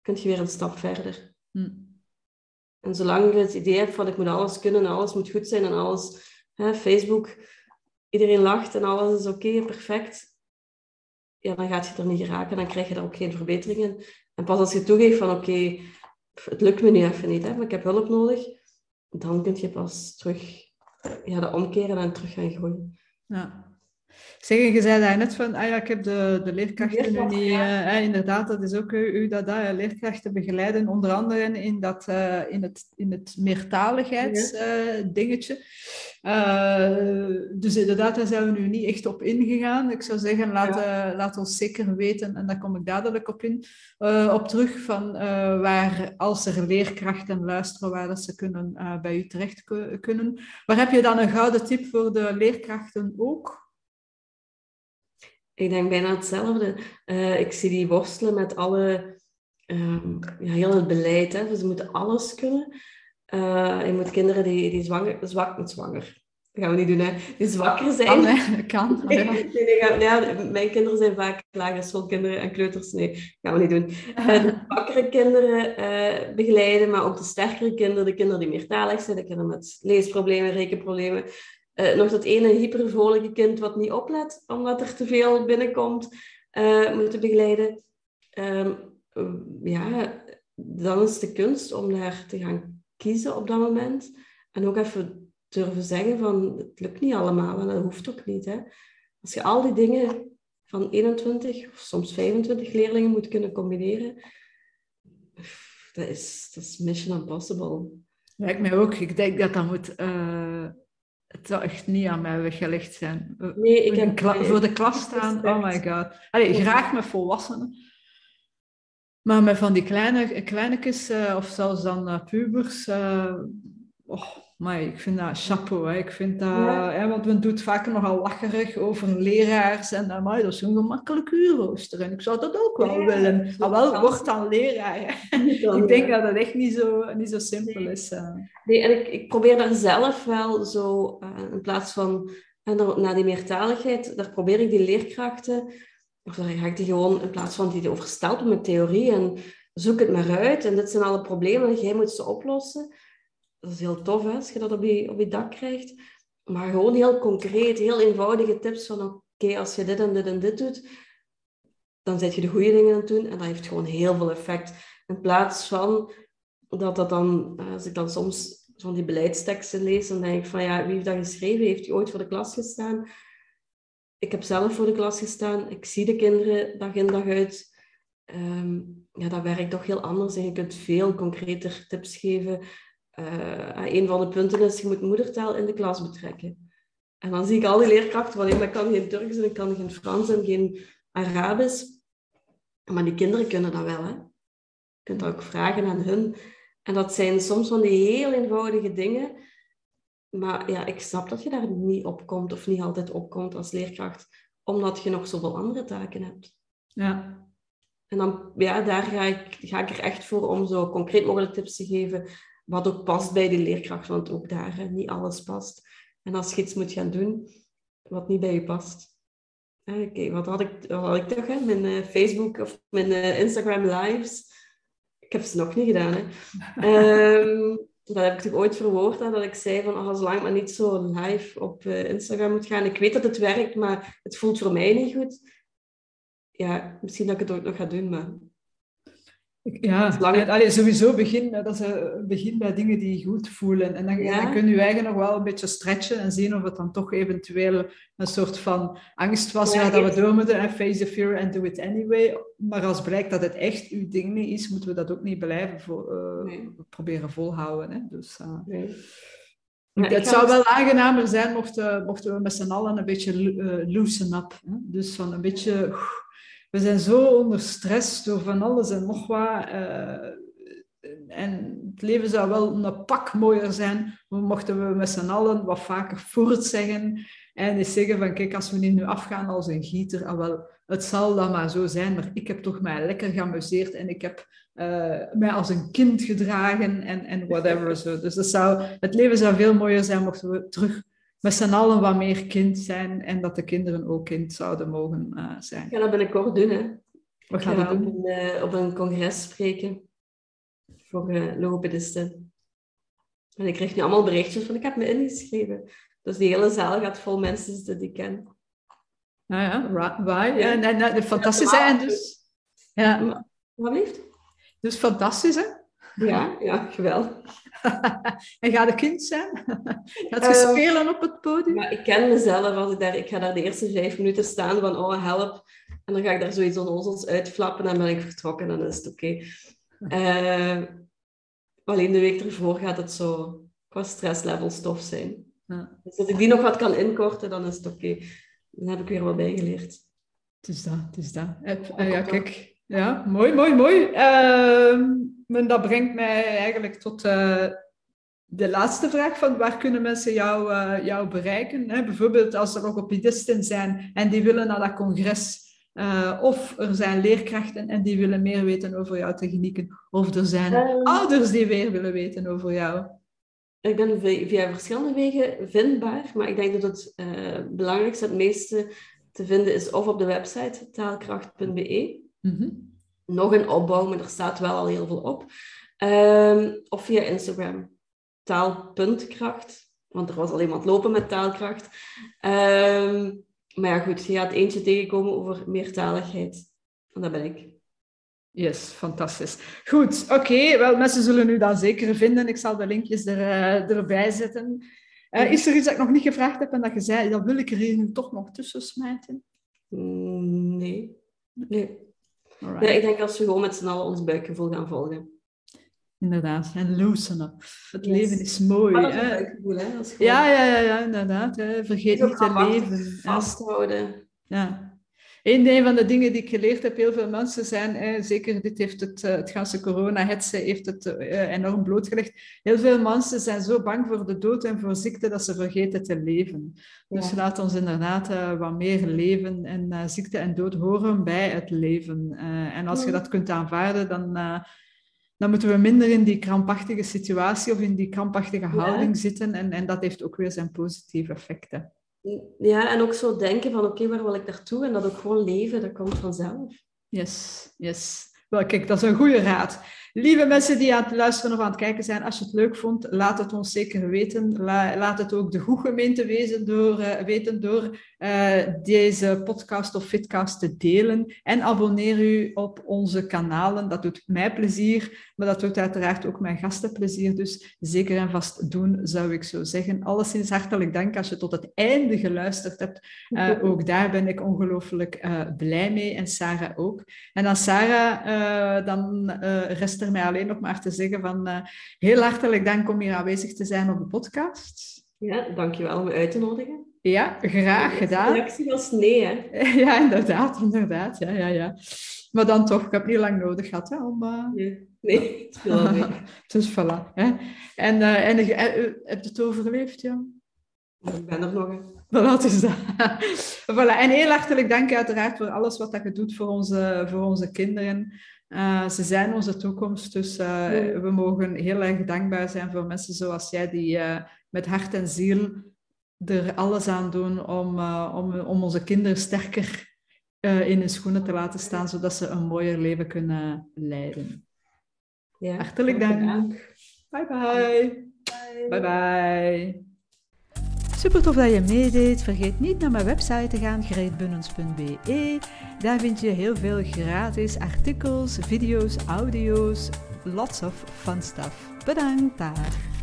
kun je weer een stap verder. Hm. En zolang je het idee hebt van ik moet alles kunnen en alles moet goed zijn en alles, hè, Facebook, iedereen lacht en alles is oké, perfect, ja, dan gaat je er niet geraken. Dan krijg je er ook geen verbeteringen. En pas als je toegeeft van oké, het lukt me nu even niet, hè, maar ik heb hulp nodig, dan kun je pas terug ja, dat omkeren en terug gaan gooien. Ja. Zeg, je zei daar net van, ah ja, ik heb de, de leerkrachten nu niet... Uh, eh, inderdaad, dat is ook u, u dat, dat leerkrachten begeleiden, onder andere in, dat, uh, in, het, in het meertaligheidsdingetje. Uh, dus inderdaad, daar zijn we nu niet echt op ingegaan. Ik zou zeggen, laat, ja. laat ons zeker weten, en daar kom ik dadelijk op in, op terug, van waar, als er leerkrachten luisteren, waar dat ze kunnen, bij u terecht kunnen. Maar heb je dan een gouden tip voor de leerkrachten ook? Ik denk bijna hetzelfde. Uh, ik zie die worstelen met alle, um, ja, heel het beleid. Hè. Dus ze moeten alles kunnen. Uh, je moet kinderen die, die zwanger, zwak, zwanger, dat gaan we niet doen, hè. Die zwakker zijn. Kan, hè. Kan. Nee, nee, nee, gaan, ja, mijn kinderen zijn vaak lagere schoolkinderen en kleuters. Nee, dat gaan we niet doen. Uh, de zwakkere kinderen begeleiden, maar ook de sterkere kinderen, de kinderen die meertalig zijn, de kinderen met leesproblemen, rekenproblemen. Uh, nog dat ene hypervrolijke kind wat niet oplet, omdat er te veel binnenkomt, uh, moeten begeleiden. Um, ja, dan is de kunst om daar te gaan kiezen op dat moment. En ook even durven zeggen van, het lukt niet allemaal en dat hoeft ook niet. Hè. Als je al die dingen van 21 of soms 25 leerlingen moet kunnen combineren, dat is, dat is mission impossible. Lijkt mij ook. Ik denk dat dat moet... Uh het zou echt niet aan mij weggelegd zijn. Nee, ik heb... voor de klas staan, oh my god. Allee, graag met volwassenen. Maar met van die kleine, kleinetjes, uh, of zelfs dan uh, pubers, uh, oh, maar ik vind dat chapeau. Hè. Ik vind dat, ja. hè, want men doet vaak nogal lacherig over leraars en maar dat is een gemakkelijk uurrooster. En ik zou dat ook wel ja, willen. Maar wel, word dan leraar. ik denk dat het echt niet zo, niet zo simpel nee. is. Uh. Nee, en ik, ik probeer daar zelf wel zo, uh, in plaats van naar die meertaligheid, daar probeer ik die leerkrachten, of daar ga ik die gewoon, in plaats van die overstelpen met theorie en zoek het maar uit. En dit zijn alle problemen en jij moet ze oplossen dat is heel tof hè, als je dat op je, op je dak krijgt. Maar gewoon heel concreet, heel eenvoudige tips van oké, als je dit en dit en dit doet, dan zet je de goede dingen aan het doen en dat heeft gewoon heel veel effect. In plaats van dat dat dan, eh, als ik dan soms van die beleidsteksten lees, dan denk ik van ja, wie heeft dat geschreven? Heeft hij ooit voor de klas gestaan? Ik heb zelf voor de klas gestaan. Ik zie de kinderen dag in dag uit. Um, ja, dat werkt toch heel anders en je kunt veel concreter tips geven uh, een van de punten is, je moet moedertaal in de klas betrekken. En dan zie ik al die leerkrachten, want ik kan geen Turks en ik kan geen Frans en geen Arabisch. Maar die kinderen kunnen dat wel. Hè? Je kunt ook vragen aan hun. En dat zijn soms van die heel eenvoudige dingen, Maar ja, ik snap dat je daar niet op komt of niet altijd op komt als leerkracht, omdat je nog zoveel andere taken hebt. Ja. En dan, ja, daar ga ik, ga ik er echt voor om zo concreet mogelijk tips te geven, wat ook past bij die leerkracht, want ook daar hè, niet alles past. En als je iets moet gaan doen wat niet bij je past. Oké, wat had ik, wat had ik toch? Hè? Mijn uh, Facebook of mijn uh, Instagram lives. Ik heb ze nog niet gedaan. Hè? um, dat heb ik toch ooit verwoord, hè, dat ik zei van oh, zolang ik maar niet zo live op uh, Instagram moet gaan. Ik weet dat het werkt, maar het voelt voor mij niet goed. Ja, misschien dat ik het ook nog ga doen, maar ja, allee, sowieso begin, dat is een begin bij dingen die je goed voelen. En dan, dan kun je eigen nog wel een beetje stretchen en zien of het dan toch eventueel een soort van angst was. Ja, dat we door moeten en face the fear and do it anyway. Maar als blijkt dat het echt uw ding niet is, moeten we dat ook niet blijven vo uh, proberen volhouden. Hè? Dus, uh, nee. het zou wel aangenamer zijn mochten, mochten we met z'n allen een beetje loosen up. Hè? Dus van een beetje we zijn zo onder stress door van alles en nog wat. Uh, en het leven zou wel een pak mooier zijn, mochten we met z'n allen wat vaker voort zeggen. En eens zeggen van, kijk, als we nu afgaan als een gieter, ah, wel, het zal dan maar zo zijn, maar ik heb toch mij lekker geamuseerd en ik heb uh, mij als een kind gedragen en, en whatever. Zo. Dus het leven zou veel mooier zijn mochten we terug met z'n allen wat meer kind zijn en dat de kinderen ook kind zouden mogen uh, zijn. Ik ga dat binnenkort doen, hè. We gaan dat doen? Op een, uh, op een congres spreken voor uh, logopedisten. En ik krijg nu allemaal berichtjes van ik heb me ingeschreven. Dus die hele zaal gaat vol mensen die ik ken. Nou ja, waar? Ja, nee, nee, fantastisch zijn. Dus, ja. Wat lief? Dus fantastisch, hè? Ja, ja, geweldig. en gaat een kind zijn? gaat je uh, spelen op het podium? Maar ik ken mezelf. Als ik, daar, ik ga daar de eerste vijf minuten staan van oh, help. En dan ga ik daar zoiets onnozels uitflappen en dan ben ik vertrokken en dan is het oké. Okay. Uh, eh, alleen de week ervoor gaat het zo qua stresslevel stof zijn. Ja. Dus als ik die nog wat kan inkorten, dan is het oké. Okay. Dan heb ik weer wat bijgeleerd. Het is dat, het is dat. Uh, ja, kijk. Ja, mooi, mooi, mooi. Uh, maar dat brengt mij eigenlijk tot uh, de laatste vraag van waar kunnen mensen jou, uh, jou bereiken? Hè? Bijvoorbeeld als er logopedisten zijn en die willen naar dat congres. Uh, of er zijn leerkrachten en die willen meer weten over jouw technieken. Of er zijn ouders die weer willen weten over jou. Ik ben via verschillende wegen vindbaar, maar ik denk dat het belangrijkste, het meeste te vinden is of op de website taalkracht.be. Mm nog een opbouw, maar er staat wel al heel veel op. Um, of via Instagram. Taalpuntkracht. Want er was al iemand lopen met taalkracht. Um, maar ja, goed, je gaat eentje tegenkomen over meertaligheid. En dat ben ik. Yes, fantastisch. Goed, oké. Wel, mensen zullen nu dan zeker vinden. Ik zal de linkjes er, uh, erbij zetten. Uh, is er iets dat ik nog niet gevraagd heb en dat je zei, dat wil ik er hier nu toch nog tussen smijten? Mm, nee. Nee. Ik denk als we gewoon met z'n allen ons buikgevoel gaan volgen. Inderdaad, en loosen up. Het leven is mooi. Maar hè? Buikgevoel, hè? ja, ja, ja, ja, inderdaad. Hè? Vergeet niet te leven. Vasthouden. Ja. Een van de dingen die ik geleerd heb, heel veel mensen zijn, zeker dit heeft het, eh, het ganse corona-hetze heeft het uh, enorm blootgelegd. Heel veel mensen zijn zo bang voor de dood en voor ziekte dat ze vergeten te leven. Dus laat ons inderdaad uh, wat meer leven en ziekte en dood horen bij het leven. en als je dat kunt aanvaarden, dan, dan moeten we minder in die krampachtige situatie of in die krampachtige houding zitten. En, en dat heeft ook weer zijn positieve effecten. Ja, en ook zo denken van oké, waar wil ik naartoe? En dat ook gewoon leven, dat komt vanzelf. Yes, yes. Wel, kijk, dat is een goede raad. Lieve mensen die aan het luisteren of aan het kijken zijn, als je het leuk vond, laat het ons zeker weten. laat het ook de goede gemeente wezen door, uh, weten door uh, deze podcast of fitcast te delen. En abonneer u op onze kanalen. Dat doet mij plezier, maar dat doet uiteraard ook mijn gasten plezier. Dus zeker en vast doen, zou ik zo zeggen. Alleszins hartelijk dank als je tot het einde geluisterd hebt. Uh, ook daar ben ik ongelooflijk blij mee en Sarah ook. En aan Sarah, dan rest er mij alleen nog maar te zeggen van heel hartelijk dank om hier aanwezig te zijn op de podcast. Ja, dankjewel om me uit te nodigen. Ja, graag gedaan. De reactie was nee, hè? Ja, inderdaad, inderdaad. Ja, ja, ja. Maar dan toch, ik heb niet lang nodig gehad hè, om... Uh... Nee, Nee, het dus voilà. Hè. En, uh, en heb je het overleefd, ja? Ik ben er nog. Hè. Voilà, is dat. voilà. En heel hartelijk dank uiteraard voor alles wat dat je doet voor onze, voor onze kinderen. Uh, ze zijn onze toekomst, dus uh, we mogen heel erg dankbaar zijn voor mensen zoals jij, die uh, met hart en ziel er alles aan doen om, om, om onze kinderen sterker in hun schoenen te laten staan, zodat ze een mooier leven kunnen leiden. Ja, Hartelijk dank. dank. Bye bye. Bye bye. bye. Super tof dat je meedeed. Vergeet niet naar mijn website te gaan, greetbunnens.be. Daar vind je heel veel gratis artikels, video's, audio's, lots of fun stuff. Bedankt daar.